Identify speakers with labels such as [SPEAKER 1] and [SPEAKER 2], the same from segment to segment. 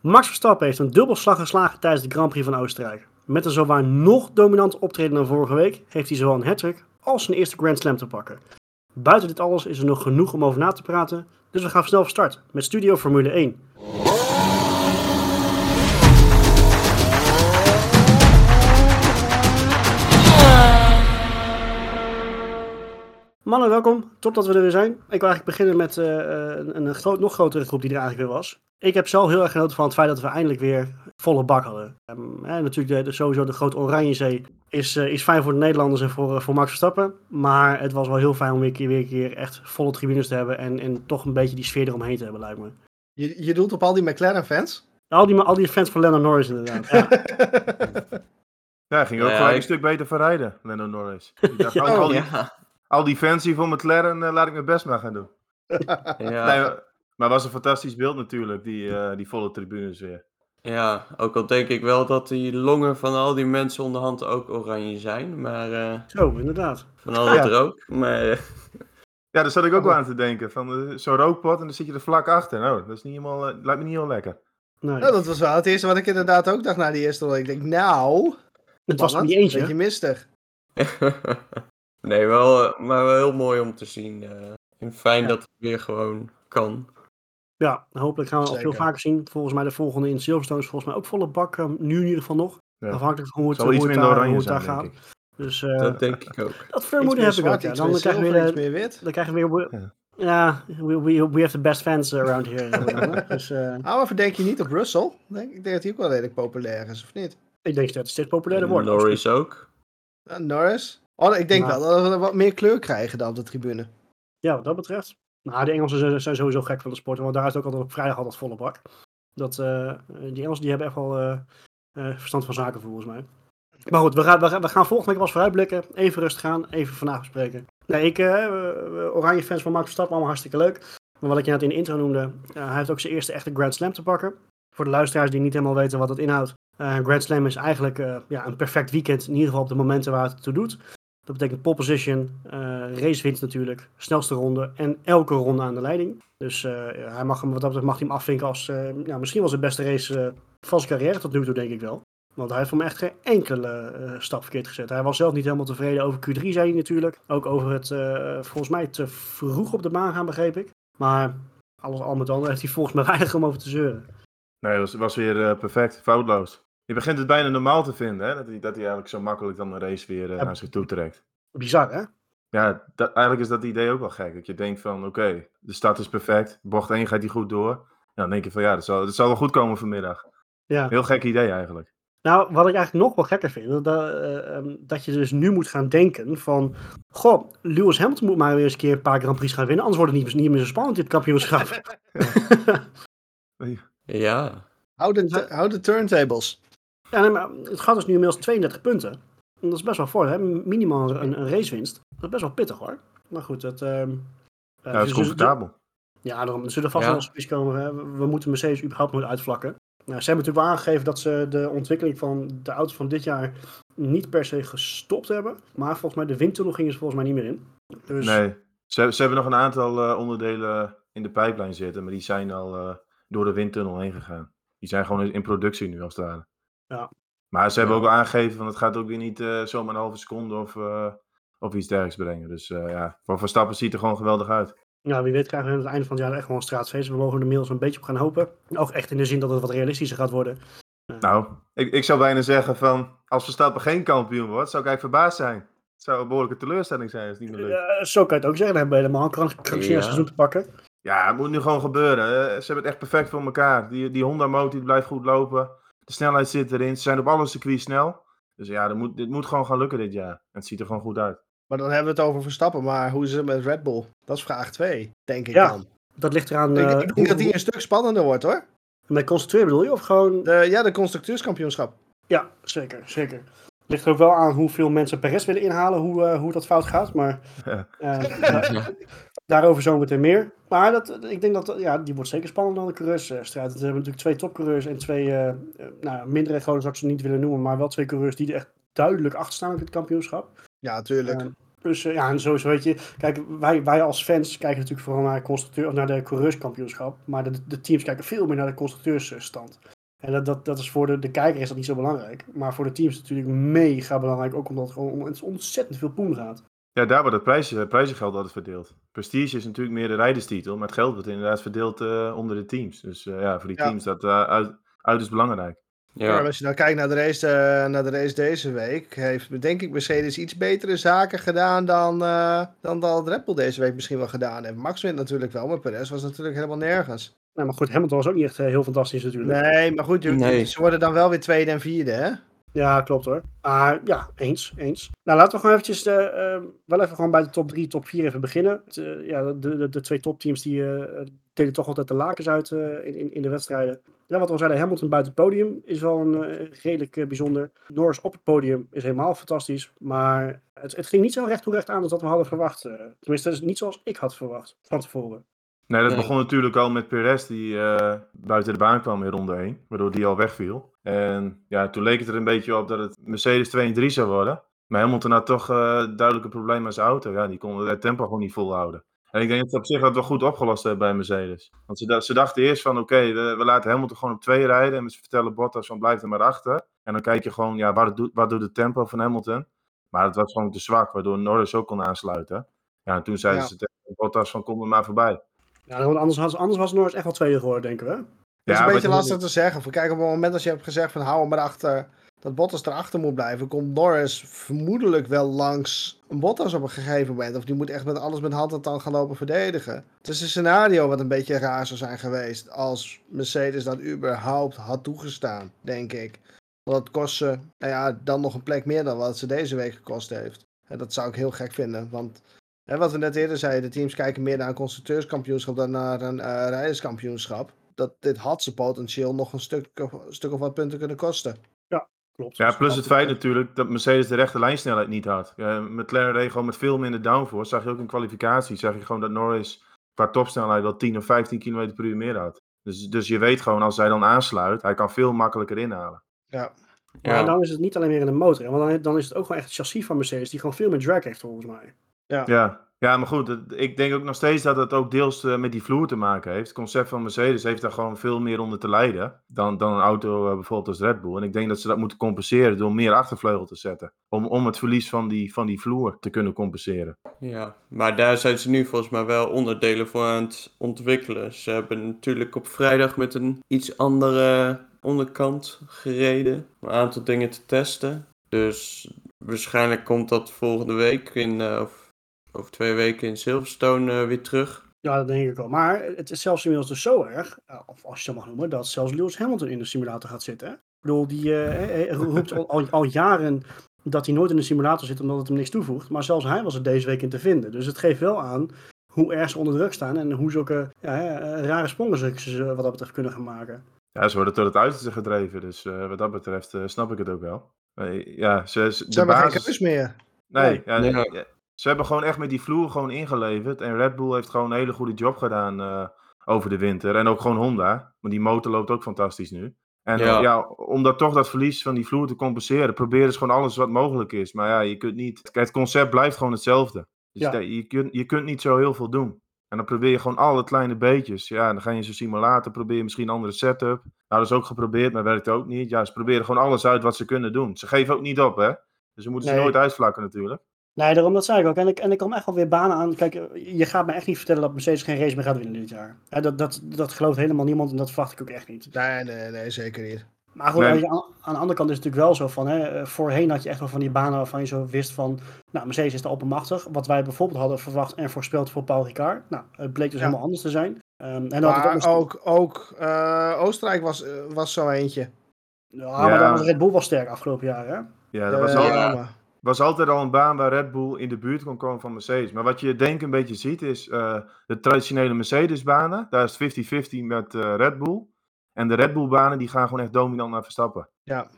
[SPEAKER 1] Max Verstappen heeft een dubbelslag geslagen tijdens de Grand Prix van Oostenrijk. Met een zowaar nog dominant optreden dan vorige week heeft hij zowel een hat als zijn eerste Grand Slam te pakken. Buiten dit alles is er nog genoeg om over na te praten, dus we gaan snel van start met Studio Formule 1. Mannen, welkom. Top dat we er weer zijn. Ik wil eigenlijk beginnen met uh, een, een groot, nog grotere groep die er eigenlijk weer was. Ik heb zelf heel erg genoten van het feit dat we eindelijk weer volle bak hadden. Um, hè, natuurlijk, de, sowieso de grote Oranjezee is, uh, is fijn voor de Nederlanders en voor, uh, voor Max Verstappen. Maar het was wel heel fijn om weer een keer, weer keer echt volle tribunes te hebben. En, en toch een beetje die sfeer eromheen te hebben, lijkt me.
[SPEAKER 2] Je, je doelt op al die McLaren-fans?
[SPEAKER 1] Al die, al die fans van Lennon Norris, inderdaad. Ja.
[SPEAKER 3] ja, ging ook ja, ik... een stuk beter verrijden, Lennon Norris. Dacht, oh, al, die, ja. Al die fans die van McLaren, uh, laat ik mijn best maar gaan doen. ja. Nee, maar was een fantastisch beeld natuurlijk, die, uh, die volle tribunes weer.
[SPEAKER 4] Ja, ook al denk ik wel dat die longen van al die mensen onderhand ook oranje zijn, maar... Uh,
[SPEAKER 1] Zo, inderdaad.
[SPEAKER 4] Van al dat ja. rook, maar... Uh,
[SPEAKER 3] ja, daar zat ik ook wel aan te denken. Van zo'n rookpot en dan zit je er vlak achter. Nou, dat is niet helemaal, lijkt me niet heel lekker.
[SPEAKER 2] Nee. Nou, dat was wel het eerste wat ik inderdaad ook dacht na die eerste rol. Ik denk, nou...
[SPEAKER 1] Het was niet eentje.
[SPEAKER 2] Een beetje mistig.
[SPEAKER 4] nee, wel, maar wel heel mooi om te zien. en fijn ja. dat het weer gewoon kan.
[SPEAKER 1] Ja, hopelijk gaan we Zeker. veel vaker zien. Volgens mij de volgende in Silverstone is volgens mij ook volle bak. Um, nu in ieder geval nog. Ja. Afhankelijk van hoe het, hoe het, daar, hoe het daar gaat. Dus, uh,
[SPEAKER 4] dat denk ik ook.
[SPEAKER 1] Dat vermoeden heb ik ook. Ja. Dan, krijgen we weer, meer wit. dan krijgen we weer... Ja, ja we, we, we have the best fans around here. dus, uh...
[SPEAKER 2] maar verdenk je niet op Russell? Denk, ik denk dat hij ook wel redelijk populair is, of niet?
[SPEAKER 1] Ik denk dat het steeds populairder wordt.
[SPEAKER 4] Norris ook.
[SPEAKER 2] Uh, Norris? Oh, ik denk wel dat we wat meer kleur krijgen dan op de tribune.
[SPEAKER 1] Ja, wat dat betreft. Nou, de Engelsen zijn sowieso gek van de sport, want daar is ook altijd op vrijdag altijd volle bak. Dat, uh, die Engelsen die hebben echt wel uh, uh, verstand van zaken volgens mij. Maar goed, we gaan, we gaan, we gaan volgende week wel eens vooruitblikken. Even rustig gaan, even vandaag bespreken. Nee, ik, Oranje fans van Max Verstappen, allemaal hartstikke leuk. Maar wat ik je net in de intro noemde, hij heeft ook zijn eerste echte Grand Slam te pakken. Voor de luisteraars die niet helemaal weten wat dat inhoudt. Grand Slam is eigenlijk ja, een perfect weekend, in ieder geval op de momenten waar het toe doet. Dat betekent pole position, uh, racewinst natuurlijk, snelste ronde en elke ronde aan de leiding. Dus uh, hij mag hem, wat dat betreft mag hij hem afvinken als uh, ja, misschien wel zijn beste race van zijn carrière tot nu toe, denk ik wel. Want hij heeft voor me echt geen enkele stap verkeerd gezet. Hij was zelf niet helemaal tevreden over Q3, zei hij natuurlijk. Ook over het volgens mij te vroeg op de baan gaan, begreep ik. Maar alles al met al heeft hij volgens mij weinig om over te zeuren.
[SPEAKER 3] Nee, was, was weer perfect, foutloos. Je begint het bijna normaal te vinden, hè? Dat, hij, dat hij eigenlijk zo makkelijk dan een race weer uh, ja, naar zich toe trekt.
[SPEAKER 1] Bizar, hè?
[SPEAKER 3] Ja, dat, eigenlijk is dat idee ook wel gek. Dat je denkt van, oké, okay, de start is perfect. Bocht 1 gaat hij goed door. Ja, dan denk je van, ja, dat zal, dat zal wel goed komen vanmiddag. Ja. Heel gek idee eigenlijk.
[SPEAKER 1] Nou, wat ik eigenlijk nog wel gekker vind, dat, uh, um, dat je dus nu moet gaan denken van... Goh, Lewis Hamilton moet maar weer eens een keer een paar Grand Prix gaan winnen, anders wordt het niet, niet meer zo spannend, dit kampioenschap.
[SPEAKER 4] ja.
[SPEAKER 2] Hou de, hou de turntables.
[SPEAKER 1] Ja, nee, maar het gaat dus nu inmiddels 32 punten. En dat is best wel voor, hè? minimaal een, een racewinst. Dat is best wel pittig hoor. Maar goed, het, uh,
[SPEAKER 3] ja, het is comfortabel.
[SPEAKER 1] Ja, daarom zullen vast ja. wel eens komen. Hè? We moeten Mercedes überhaupt nooit uitvlakken. Nou, ze hebben natuurlijk wel aangegeven dat ze de ontwikkeling van de auto's van dit jaar niet per se gestopt hebben. Maar volgens mij de windtunnel gingen ze volgens mij niet meer in.
[SPEAKER 3] Dus... Nee, ze, ze hebben nog een aantal uh, onderdelen in de pijplijn zitten. Maar die zijn al uh, door de windtunnel heen gegaan. Die zijn gewoon in productie nu als het ware.
[SPEAKER 1] Ja.
[SPEAKER 3] Maar ze hebben ook al aangegeven van het gaat ook weer niet uh, zomaar een halve seconde of, uh, of iets dergelijks brengen. Dus uh, ja, voor Verstappen ziet het er gewoon geweldig uit.
[SPEAKER 1] Ja, wie weet krijgen we aan het einde van het jaar echt gewoon een straatfeest. We mogen er inmiddels een beetje op gaan hopen. Ook echt in de zin dat het wat realistischer gaat worden.
[SPEAKER 3] Nou, ik, ik zou bijna zeggen van als Verstappen geen kampioen wordt, zou ik eigenlijk verbaasd zijn. Het zou een behoorlijke teleurstelling zijn als het niet meer lukt.
[SPEAKER 1] Zo kan je het ook zeggen. Dan hebben we helemaal een krankzinnig seizoen te pakken.
[SPEAKER 3] Ja, het moet nu gewoon gebeuren. Ze hebben het echt perfect voor elkaar. Die, die Honda-motor blijft goed lopen. De snelheid zit erin. Ze zijn op alle circuits snel. Dus ja, dit moet, dit moet gewoon gaan lukken dit jaar. En het ziet er gewoon goed uit.
[SPEAKER 2] Maar dan hebben we het over Verstappen. Maar hoe is het met Red Bull? Dat is vraag 2, denk ik
[SPEAKER 1] ja,
[SPEAKER 2] dan.
[SPEAKER 1] dat ligt eraan...
[SPEAKER 2] Ik, ik denk dat die een stuk spannender wordt, hoor.
[SPEAKER 1] Met constructeur bedoel je? Of gewoon...
[SPEAKER 2] De, ja, de constructeurskampioenschap.
[SPEAKER 1] Ja, zeker, zeker. Ligt er ook wel aan hoeveel mensen Perez willen inhalen, hoe, uh, hoe dat fout gaat. Maar ja. uh, daarover zometeen meer. Maar dat, ik denk dat ja, die wordt zeker spannender dan de coureursstrijd. We hebben natuurlijk twee topcoureurs en twee uh, nou, mindere goden zou ik ze niet willen noemen. Maar wel twee coureurs die er echt duidelijk achter staan op het kampioenschap.
[SPEAKER 2] Ja, tuurlijk.
[SPEAKER 1] Dus uh, ja, en sowieso weet je, kijk, wij, wij als fans kijken natuurlijk vooral naar, constructeur, naar de coureurskampioenschap, maar de, de teams kijken veel meer naar de constructeursstand. En dat, dat, dat is voor de, de kijker is dat niet zo belangrijk, maar voor de teams natuurlijk mega belangrijk, ook omdat het gewoon ontzettend veel poen gaat.
[SPEAKER 3] Ja, daar wordt het prijs, prijzengeld altijd verdeeld. Prestige is natuurlijk meer de rijderstitel, maar het geld wordt inderdaad verdeeld uh, onder de teams. Dus uh, ja, voor die teams ja. dat uh, uit, uiterst belangrijk.
[SPEAKER 2] Ja. als je nou kijkt naar de, race, uh, naar de race deze week, heeft denk ik Mercedes iets betere zaken gedaan dan, uh, dan dat Red Bull deze week misschien wel gedaan heeft. Max wint natuurlijk wel, maar Perez was natuurlijk helemaal nergens.
[SPEAKER 1] Nee, maar goed, Hamilton was ook niet echt uh, heel fantastisch natuurlijk.
[SPEAKER 2] Nee, maar goed, nee. ze worden dan wel weer tweede en vierde, hè?
[SPEAKER 1] Ja, klopt hoor. Maar ja, eens, eens. Nou, laten we gewoon eventjes, uh, wel even gewoon bij de top 3, top 4 even beginnen. De, ja, de, de, de twee topteams die uh, delen toch altijd de lakens uit uh, in, in de wedstrijden. Ja, wat we al zeiden, Hamilton buiten het podium is wel een redelijk bijzonder. Norris op het podium is helemaal fantastisch. Maar het, het ging niet zo recht toe recht aan als dat we hadden verwacht. tenminste, dat is niet zoals ik had verwacht van tevoren.
[SPEAKER 3] Nee, dat begon natuurlijk al met Perez die uh, buiten de baan kwam ronde 1, waardoor die al wegviel. En ja, toen leek het er een beetje op dat het Mercedes 2 en 3 zou worden. Maar Hamilton had toch uh, duidelijke problemen met zijn auto. Ja, die kon het tempo gewoon niet volhouden. En ik denk dat ze op zich dat wel goed opgelost hebben bij Mercedes. Want ze, ze dachten eerst van oké, okay, we, we, laten Hamilton gewoon op 2 rijden. En ze vertellen Bottas van blijf er maar achter. En dan kijk je gewoon, ja, wat doet, wat doet het tempo van Hamilton? Maar het was gewoon te zwak, waardoor Norris ook kon aansluiten. Ja, en toen zeiden ja. ze tegen Bottas van kom er maar voorbij.
[SPEAKER 1] Ja, anders, anders was Norris echt wel tweede geworden, denken we.
[SPEAKER 2] Dat is een beetje lastig te zeggen. Kijk, op het moment als je hebt gezegd van hou hem maar achter, dat Bottas erachter moet blijven, komt Norris vermoedelijk wel langs een Bottas op een gegeven moment. Of die moet echt met alles met hand en tand gaan lopen verdedigen. Het is een scenario wat een beetje raar zou zijn geweest als Mercedes dat überhaupt had toegestaan, denk ik. Want dat kost ze, nou ja, dan nog een plek meer dan wat ze deze week gekost heeft. En dat zou ik heel gek vinden, want hè, wat we net eerder zeiden, de teams kijken meer naar een constructeurskampioenschap dan naar een uh, rijderskampioenschap dat dit had ze potentieel nog een stuk, een stuk of wat punten kunnen kosten.
[SPEAKER 1] Ja, klopt.
[SPEAKER 3] Ja, plus het feit natuurlijk dat Mercedes de rechte lijnsnelheid niet had. Ja, McLaren reed gewoon met veel minder downforce. Zag je ook in kwalificatie, zag je gewoon dat Norris qua topsnelheid wel 10 of 15 km per uur meer had. Dus, dus je weet gewoon, als hij dan aansluit, hij kan veel makkelijker inhalen.
[SPEAKER 2] Ja.
[SPEAKER 1] Ja, en dan is het niet alleen meer in de motor. Want dan, dan is het ook gewoon echt het chassis van Mercedes, die gewoon veel meer drag heeft volgens mij.
[SPEAKER 3] Ja. ja. Ja, maar goed, ik denk ook nog steeds dat het ook deels uh, met die vloer te maken heeft. Het concept van Mercedes heeft daar gewoon veel meer onder te lijden dan, dan een auto uh, bijvoorbeeld als Red Bull. En ik denk dat ze dat moeten compenseren door meer achtervleugel te zetten. Om, om het verlies van die, van die vloer te kunnen compenseren.
[SPEAKER 4] Ja, maar daar zijn ze nu volgens mij wel onderdelen voor aan het ontwikkelen. Ze hebben natuurlijk op vrijdag met een iets andere onderkant gereden. Een aantal dingen te testen. Dus waarschijnlijk komt dat volgende week in... Uh, over twee weken in Silverstone uh, weer terug.
[SPEAKER 1] Ja, dat denk ik wel. Maar het is zelfs inmiddels dus zo erg, of als je dat mag noemen, dat zelfs Lewis Hamilton in de simulator gaat zitten. Ik bedoel, die uh, roept al, al, al, jaren dat hij nooit in de simulator zit omdat het hem niks toevoegt. Maar zelfs hij was er deze week in te vinden. Dus het geeft wel aan hoe erg ze onder druk staan en hoe zulke ja, rare sprongen ze wat dat betreft kunnen gaan maken.
[SPEAKER 3] Ja, ze worden tot het uiterste gedreven. Dus uh, wat dat betreft uh, snap ik het ook wel. ja, ze,
[SPEAKER 2] ze, ze hebben basis... geen keus meer.
[SPEAKER 3] Nee, ja, nee. Ze hebben gewoon echt met die vloer gewoon ingeleverd. En Red Bull heeft gewoon een hele goede job gedaan uh, over de winter. En ook gewoon Honda. Want die motor loopt ook fantastisch nu. En ja. ja. om dat toch dat verlies van die vloer te compenseren, proberen ze gewoon alles wat mogelijk is. Maar ja, je kunt niet. Kijk, het concept blijft gewoon hetzelfde. Dus ja. je, kunt, je kunt niet zo heel veel doen. En dan probeer je gewoon alle kleine beetjes. Ja, dan ga je in zo'n simulator, probeer je misschien een andere setup. Nou, dat is ook geprobeerd, maar werkt ook niet. Ja, ze proberen gewoon alles uit wat ze kunnen doen. Ze geven ook niet op, hè. Dus ze moeten nee. ze nooit uitvlakken natuurlijk.
[SPEAKER 1] Nee, daarom dat zei ik ook. En ik, en ik kom echt wel weer banen aan. Kijk, je gaat me echt niet vertellen dat Mercedes geen race meer gaat winnen dit jaar. Ja, dat, dat, dat gelooft helemaal niemand en dat verwacht ik ook echt niet.
[SPEAKER 2] Nee, nee, nee zeker niet.
[SPEAKER 1] Maar goed, nee. aan, aan, de andere kant is het natuurlijk wel zo van, hè, voorheen had je echt wel van die banen waarvan je zo wist van, nou, Mercedes is de openmachtig. Wat wij bijvoorbeeld hadden verwacht en voorspeld voor Paul Ricard. Nou, het bleek dus ja. helemaal anders te zijn.
[SPEAKER 2] Um, en maar ook, ook, ook uh, Oostenrijk was, uh, was zo eentje.
[SPEAKER 1] Ja, ja, maar dan was Red Bull wel sterk afgelopen jaar, hè?
[SPEAKER 3] Ja, dat was uh, al... Ja was altijd al een baan waar Red Bull in de buurt kon komen van Mercedes. Maar wat je denk een beetje ziet is uh, de traditionele Mercedes-banen. Daar is 50-50 met uh, Red Bull. En de Red Bull-banen die gaan gewoon echt dominant naar Verstappen.
[SPEAKER 2] Ja.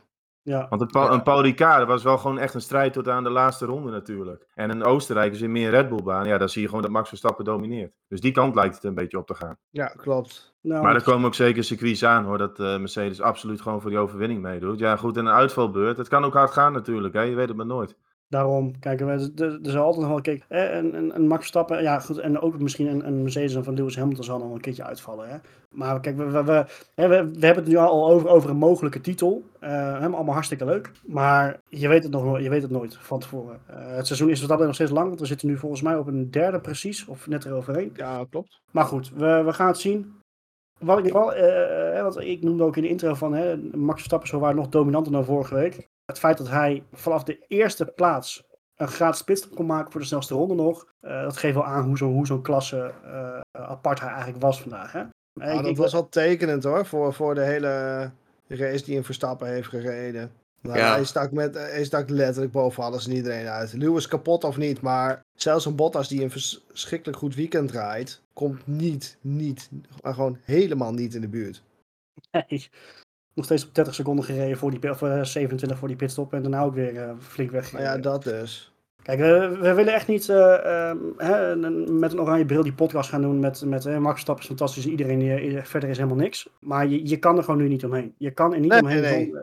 [SPEAKER 1] Ja.
[SPEAKER 3] Want een, Paul, een Paul Ricard was wel gewoon echt een strijd tot aan de laatste ronde natuurlijk. En een Oostenrijk is in meer Red Bull baan. Ja, dan zie je gewoon dat Max Verstappen domineert. Dus die kant lijkt het een beetje op te gaan.
[SPEAKER 2] Ja, klopt.
[SPEAKER 3] Nou, maar er komen ook zeker circuits aan hoor, dat uh, Mercedes absoluut gewoon voor die overwinning meedoet. Ja goed, en een uitvalbeurt, het kan ook hard gaan natuurlijk, hè? je weet het maar nooit.
[SPEAKER 1] Daarom, kijk, er, er, zal altijd nog wel, kijk, een, een, een Max Verstappen, ja goed, en ook misschien een, een Mercedes van Lewis Hamilton zal nog een keertje uitvallen. Hè? Maar kijk, we, we, we, we, hebben het nu al over, over een mogelijke titel. Uh, allemaal hartstikke leuk. Maar je weet het, nog, je weet het nooit van tevoren. Uh, het seizoen is wat dat nog steeds lang, want we zitten nu volgens mij op een derde precies, of net eroverheen.
[SPEAKER 2] Ja, klopt.
[SPEAKER 1] Maar goed, we, we gaan het zien. Wat ik wel, uh, wat ik noemde ook in de intro van hè, Max Verstappen zo waar nog dominanter dan vorige week. Het feit dat hij vanaf de eerste plaats een gratis pitstop kon maken voor de snelste ronde nog. Uh, dat geeft wel aan hoe zo'n zo klasse uh, apart hij eigenlijk was vandaag. Hè?
[SPEAKER 2] Ja, ik, dat was wel tekenend hoor, voor, voor de hele race die in Verstappen heeft gereden. Nou, ja. hij, stak met, hij stak letterlijk boven alles en iedereen uit. Lewis kapot of niet, maar zelfs een Bottas die een verschrikkelijk goed weekend rijdt, komt niet, niet, gewoon helemaal niet in de buurt.
[SPEAKER 1] Nee, nog steeds op 30 seconden gereden voor die, of 27 eh, voor die pitstop en daarna ook weer uh, flink weg.
[SPEAKER 2] Nou ja, dat dus.
[SPEAKER 1] Kijk, we, we willen echt niet uh, hè, met een oranje bril die podcast gaan doen met, met uh, Max Verstappen is fantastisch, iedereen verder is helemaal niks. Maar je, je kan er gewoon nu niet omheen. Je kan er niet
[SPEAKER 2] nee,
[SPEAKER 1] omheen.
[SPEAKER 2] Nee.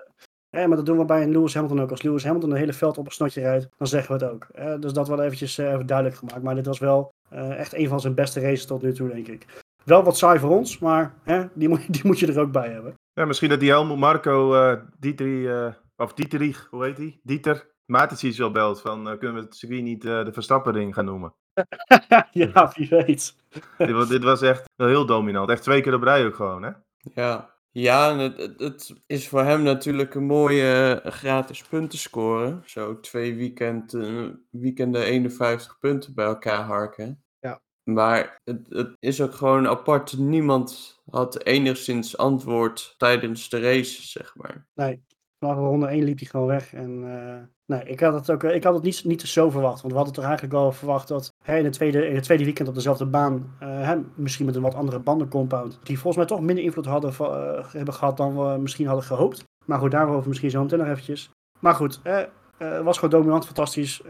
[SPEAKER 1] Hè, maar dat doen we bij een Lewis Hamilton ook. Als Lewis Hamilton het hele veld op een snotje rijdt, dan zeggen we het ook. Hè? Dus dat wel eventjes even duidelijk gemaakt. Maar dit was wel echt een van zijn beste races tot nu toe, denk ik. Wel wat saai voor ons, maar hè, die, moet, die moet je er ook bij hebben.
[SPEAKER 3] Ja, misschien dat die Helmut Marco, uh, Dietrich, uh, of Dietrich, hoe heet hij? Dieter Matic wel belt van, uh, kunnen we het circuit niet de Verstappen-ring gaan noemen?
[SPEAKER 1] ja, wie weet.
[SPEAKER 3] dit, was, dit was echt heel dominant. Echt twee keer op rij ook gewoon, hè?
[SPEAKER 4] Ja, ja het, het is voor hem natuurlijk een mooie gratis punten scoren. Zo twee weekend, weekenden 51 punten bij elkaar harken. Maar het, het is ook gewoon apart. Niemand had enigszins antwoord tijdens de race, zeg maar.
[SPEAKER 1] Nee, vanaf ronde 1 liep hij gewoon weg. En uh, nee, ik had het, ook, ik had het niet, niet zo verwacht. Want we hadden toch eigenlijk wel verwacht dat hè, in, het tweede, in het tweede weekend op dezelfde baan, uh, misschien met een wat andere bandencompound, die volgens mij toch minder invloed hadden, hebben gehad dan we misschien hadden gehoopt. Maar goed, daarover misschien zo meteen nog eventjes. Maar goed, was gewoon dominant, fantastisch.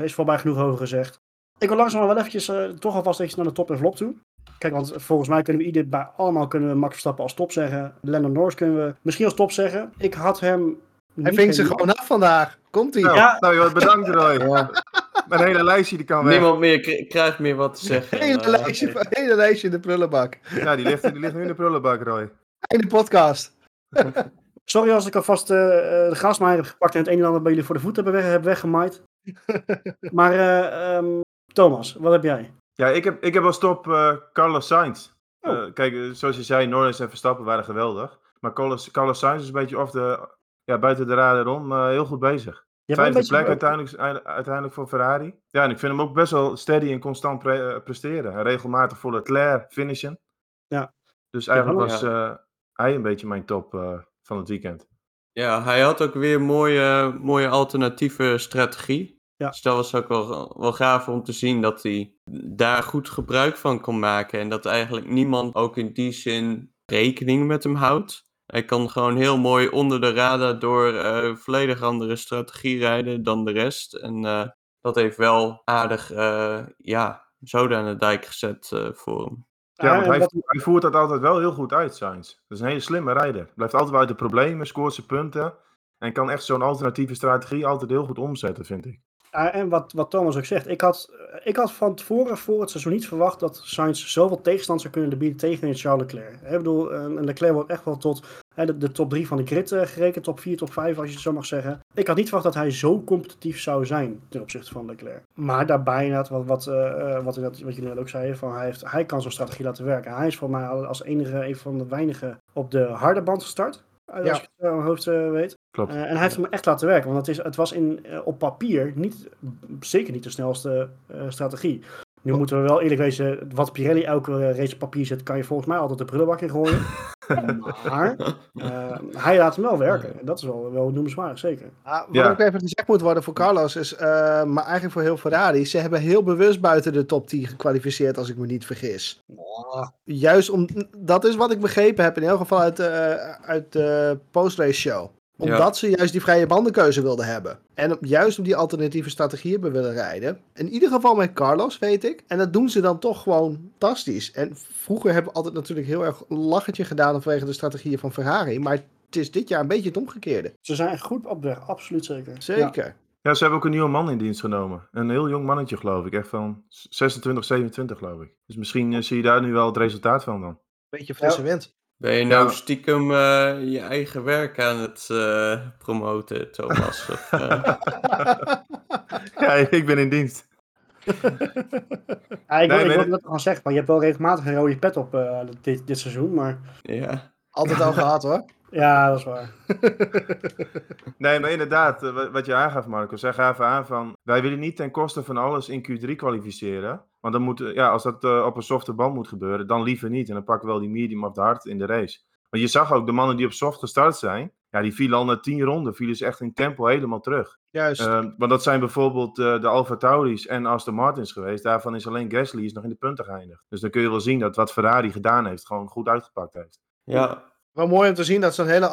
[SPEAKER 1] Is voorbij genoeg over gezegd. Ik wil langzaam wel eventjes uh, toch alvast even naar de top en flop toe. Kijk, want volgens mij kunnen we ieder bij allemaal kunnen we Max Verstappen als top zeggen. Lennon Norris kunnen we misschien als top zeggen. Ik had hem.
[SPEAKER 2] Hij ving ze gewoon af vandaag. Komt hij?
[SPEAKER 3] Nou, ja. nou bedankt Roy. ja. Mijn hele lijstje die kan weg.
[SPEAKER 4] Niemand meer krijgt meer wat te zeggen.
[SPEAKER 2] Hele, uh, lijstje, okay. hele lijstje in de prullenbak.
[SPEAKER 3] Ja, die ligt, die ligt nu in de prullenbak, Roy.
[SPEAKER 2] In de podcast.
[SPEAKER 1] Sorry als ik alvast uh, de grasmaaier heb gepakt en het een en ander bij jullie voor de voet heb, weg, heb weggemaaid. maar uh, um, Thomas, wat heb jij?
[SPEAKER 3] Ja, ik heb, ik heb als top uh, Carlos Sainz. Oh. Uh, kijk, zoals je zei, Norris en Verstappen waren geweldig. Maar Carlos, Carlos Sainz is een beetje off de, ja, buiten de radar om, uh, heel goed bezig. Vijfde plek uiteindelijk, uiteindelijk voor Ferrari. Ja, en ik vind hem ook best wel steady en constant pre presteren. En regelmatig voor Leclerc finishen.
[SPEAKER 1] Ja.
[SPEAKER 3] Dus eigenlijk ja, was hij een beetje mijn top van het weekend.
[SPEAKER 4] Ja, hij had ook weer mooie, mooie alternatieve strategie. Ja. Dus dat was ook wel, wel gaaf om te zien dat hij daar goed gebruik van kon maken. En dat eigenlijk niemand ook in die zin rekening met hem houdt. Hij kan gewoon heel mooi onder de radar door uh, volledig andere strategie rijden dan de rest. En uh, dat heeft wel aardig, uh, ja, zoden aan de dijk gezet voor hem.
[SPEAKER 3] Ja, want hij, hij, voert dat altijd wel heel goed uit, Sainz. Dat is een hele slimme rijder. Blijft altijd wel uit de problemen, scoort zijn punten. En kan echt zo'n alternatieve strategie altijd heel goed omzetten, vind ik.
[SPEAKER 1] En wat, wat Thomas ook zegt, ik had, ik had van tevoren voor het seizoen niet verwacht dat Sainz zoveel tegenstand zou kunnen bieden tegen Charles Leclerc. Ik bedoel, een Leclerc wordt echt wel tot de, de, top 3 van de grid uh, gerekend, top 4, top 5 als je het zo mag zeggen. Ik had niet verwacht dat hij zo competitief zou zijn ten opzichte van Leclerc. Maar daarbij inderdaad, wat, wat, uh, wat, wat jullie net ook zeiden, van hij, heeft, hij kan zo'n strategie laten werken. Hij is voor mij als enige een van de weinigen op de harde band gestart. Als ja. ik het uit mijn hoofd weet.
[SPEAKER 3] Klopt.
[SPEAKER 1] Uh, en hij heeft hem echt laten werken. Want het, is, het was in, uh, op papier niet, zeker niet de snelste strategie. Nu oh. moeten we wel eerlijk wezen, wat Pirelli elke race op papier zet, kan je volgens mij altijd de prullenbak in gooien. maar hij laat hem wel werken. En dat is wel, wel noemenswaardig, zeker.
[SPEAKER 2] Ah, wat ja. ook even gezegd moet worden voor Carlos is, maar eigenlijk voor heel Ferrari, ze hebben heel bewust buiten de top 10 gekwalificeerd, als ik me niet vergis. Oh. Juist om, dat is wat ik begrepen heb, in elk geval uit, uit de post-race show omdat ja. ze juist die vrije bandenkeuze wilden hebben. En juist om die alternatieve strategie hebben willen rijden. In ieder geval met Carlos, weet ik. En dat doen ze dan toch gewoon fantastisch. En vroeger hebben we altijd natuurlijk heel erg lachetje gedaan vanwege de strategieën van Ferrari. Maar het is dit jaar een beetje het omgekeerde.
[SPEAKER 1] Ze zijn goed op weg, absoluut zeker.
[SPEAKER 2] Zeker.
[SPEAKER 3] Ja, ze hebben ook een nieuwe man in dienst genomen. Een heel jong mannetje, geloof ik. Echt van 26, 27, geloof ik. Dus misschien uh, zie je daar nu wel het resultaat van dan.
[SPEAKER 2] Beetje frisse ja. wind.
[SPEAKER 4] Ben je nou stiekem uh, je eigen werk aan het uh, promoten, Thomas? of,
[SPEAKER 3] ja, ik ben in dienst.
[SPEAKER 1] ja, ik nee, wil het al zeggen, maar je hebt wel regelmatig een rode pet op dit, dit seizoen, maar...
[SPEAKER 4] Ja.
[SPEAKER 2] Altijd al gehad hoor.
[SPEAKER 1] Ja, dat is waar.
[SPEAKER 3] nee, maar inderdaad, eh, wat je aangaf, Marco. Zeg even aan van, wij willen niet ten koste van alles in Q3 kwalificeren. Want dan moet, ja, als dat uh, op een softe band moet gebeuren, dan liever niet. En dan pakken we wel die medium of de hard in de race. Want je zag ook, de mannen die op soft gestart zijn, ja, die vielen al na tien ronden, vielen ze echt in tempo helemaal terug.
[SPEAKER 2] Juist. Uh,
[SPEAKER 3] want dat zijn bijvoorbeeld uh, de Alfa Tauris en Aston Martins geweest. Daarvan is alleen Gasly is nog in de punten geëindigd. Dus dan kun je wel zien dat wat Ferrari gedaan heeft, gewoon goed uitgepakt heeft.
[SPEAKER 4] Ja,
[SPEAKER 2] wel mooi om te zien dat zo'n hele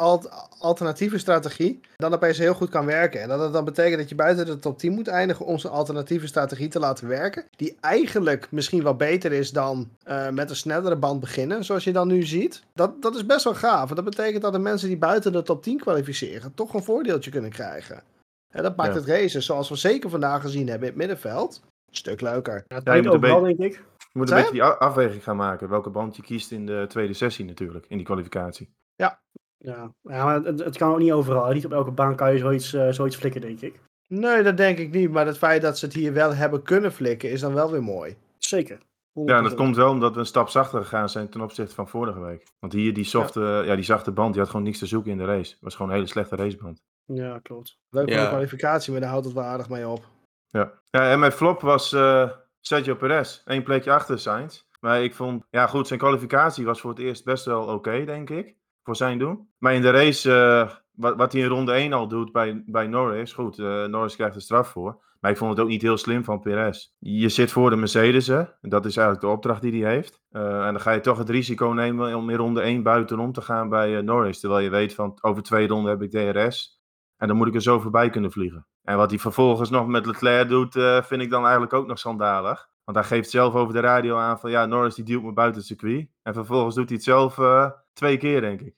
[SPEAKER 2] alternatieve strategie dan opeens heel goed kan werken. En dat het dan betekent dat je buiten de top 10 moet eindigen om zo'n alternatieve strategie te laten werken. Die eigenlijk misschien wel beter is dan uh, met een snellere band beginnen, zoals je dan nu ziet. Dat, dat is best wel gaaf. En dat betekent dat de mensen die buiten de top 10 kwalificeren toch een voordeeltje kunnen krijgen. En dat maakt ja. het racen, zoals we zeker vandaag gezien hebben in het middenveld, een stuk leuker.
[SPEAKER 1] Ja, ja je moet overal, denk ik.
[SPEAKER 3] Je moet een beetje die afweging gaan maken. Welke band je kiest in de tweede sessie natuurlijk. In die kwalificatie.
[SPEAKER 2] Ja.
[SPEAKER 1] Ja, ja maar het, het kan ook niet overal. Niet op elke baan kan je zoiets, uh, zoiets flikken, denk ik.
[SPEAKER 2] Nee, dat denk ik niet. Maar het feit dat ze het hier wel hebben kunnen flikken, is dan wel weer mooi.
[SPEAKER 1] Zeker. 100%.
[SPEAKER 3] Ja, en dat komt wel omdat we een stap zachter gegaan zijn ten opzichte van vorige week. Want hier, die, softe, ja. ja die zachte band, die had gewoon niks te zoeken in de race. Het was gewoon een hele slechte raceband.
[SPEAKER 1] Ja, klopt.
[SPEAKER 2] Leuk voor
[SPEAKER 4] Ja.
[SPEAKER 2] de kwalificatie, maar daar houdt het wel aardig mee op.
[SPEAKER 3] Ja, ja en mijn flop was eh, Sergio Perez. Eén plekje achter Sainz. Maar ik vond, ja goed, zijn kwalificatie was voor het eerst best wel oké, denk ik. Voor zijn doen. Maar in de race, eh, wat, wat hij in ronde 1 al doet bij, bij Norris. Goed, eh, Norris krijgt er straf voor. Maar ik vond het ook niet heel slim van Perez. Je zit voor de Mercedes, hè. Dat is eigenlijk de opdracht die hij heeft. Eh, en dan ga je toch het risico nemen om in ronde 1 buitenom te gaan bij Norris. Terwijl je weet van over twee ronden heb ik DRS. En dan moet ik er zo voorbij kunnen vliegen. En wat hij vervolgens nog met Leclerc doet, eh, vind ik dan eigenlijk ook nog schandalig. Want hij geeft zelf over de radio aan van ja, Norris die duwt me buiten het circuit. En vervolgens doet hij het zelf eh, twee keer, denk ik.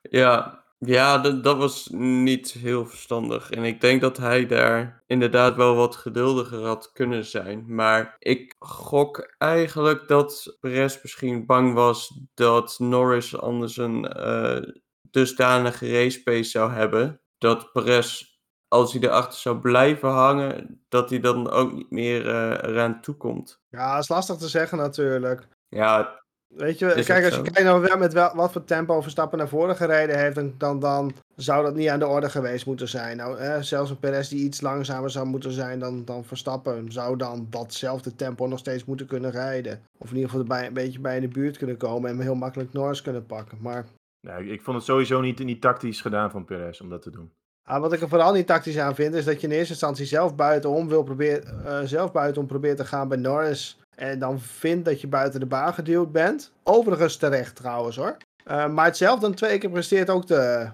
[SPEAKER 4] Ja, ja dat, dat was niet heel verstandig. En ik denk dat hij daar inderdaad wel wat geduldiger had kunnen zijn. Maar ik gok eigenlijk dat Perez misschien bang was dat Norris anders een eh, dusdanige race pace zou hebben. Dat Perez, als hij erachter zou blijven hangen, dat hij dan ook niet meer eh, eraan toekomt.
[SPEAKER 2] Ja, dat is lastig te zeggen natuurlijk.
[SPEAKER 4] Ja,
[SPEAKER 2] Weet je, kijk, als je kijkt naar wel- met wel, wat voor tempo Verstappen naar voren gereden heeft, dan, dan, dan zou dat niet aan de orde geweest moeten zijn. Nou, eh, zelfs een Perez die iets langzamer zou moeten zijn dan, dan Verstappen, zou dan datzelfde tempo nog steeds moeten kunnen rijden. Of in ieder geval erbij, een beetje bij in de buurt kunnen komen en heel makkelijk Norris kunnen pakken. Maar
[SPEAKER 3] Nee, ik vond het sowieso niet, niet tactisch gedaan van Perez om dat te doen.
[SPEAKER 2] Ah, wat ik er vooral niet tactisch aan vind, is dat je in eerste instantie zelf buitenom wil proberen, eh, zelf buitenom probeert te gaan bij Norris. En dan vindt dat je buiten de baan geduwd bent. Overigens terecht trouwens hoor. Eh, maar het zelf dan twee keer presteert ook te,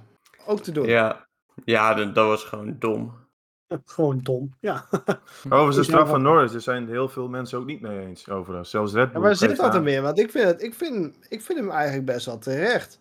[SPEAKER 2] ook te doen.
[SPEAKER 4] ja. ja dat, dat was gewoon dom.
[SPEAKER 1] Gewoon dom. Ja.
[SPEAKER 3] Overigens, de straf van Norris, daar zijn heel veel mensen ook niet mee eens overigens. Zelfs Red
[SPEAKER 2] Ja,
[SPEAKER 3] Bull
[SPEAKER 2] waar zit dat er meer? Want ik vind, het, ik, vind, ik vind hem eigenlijk best wel terecht.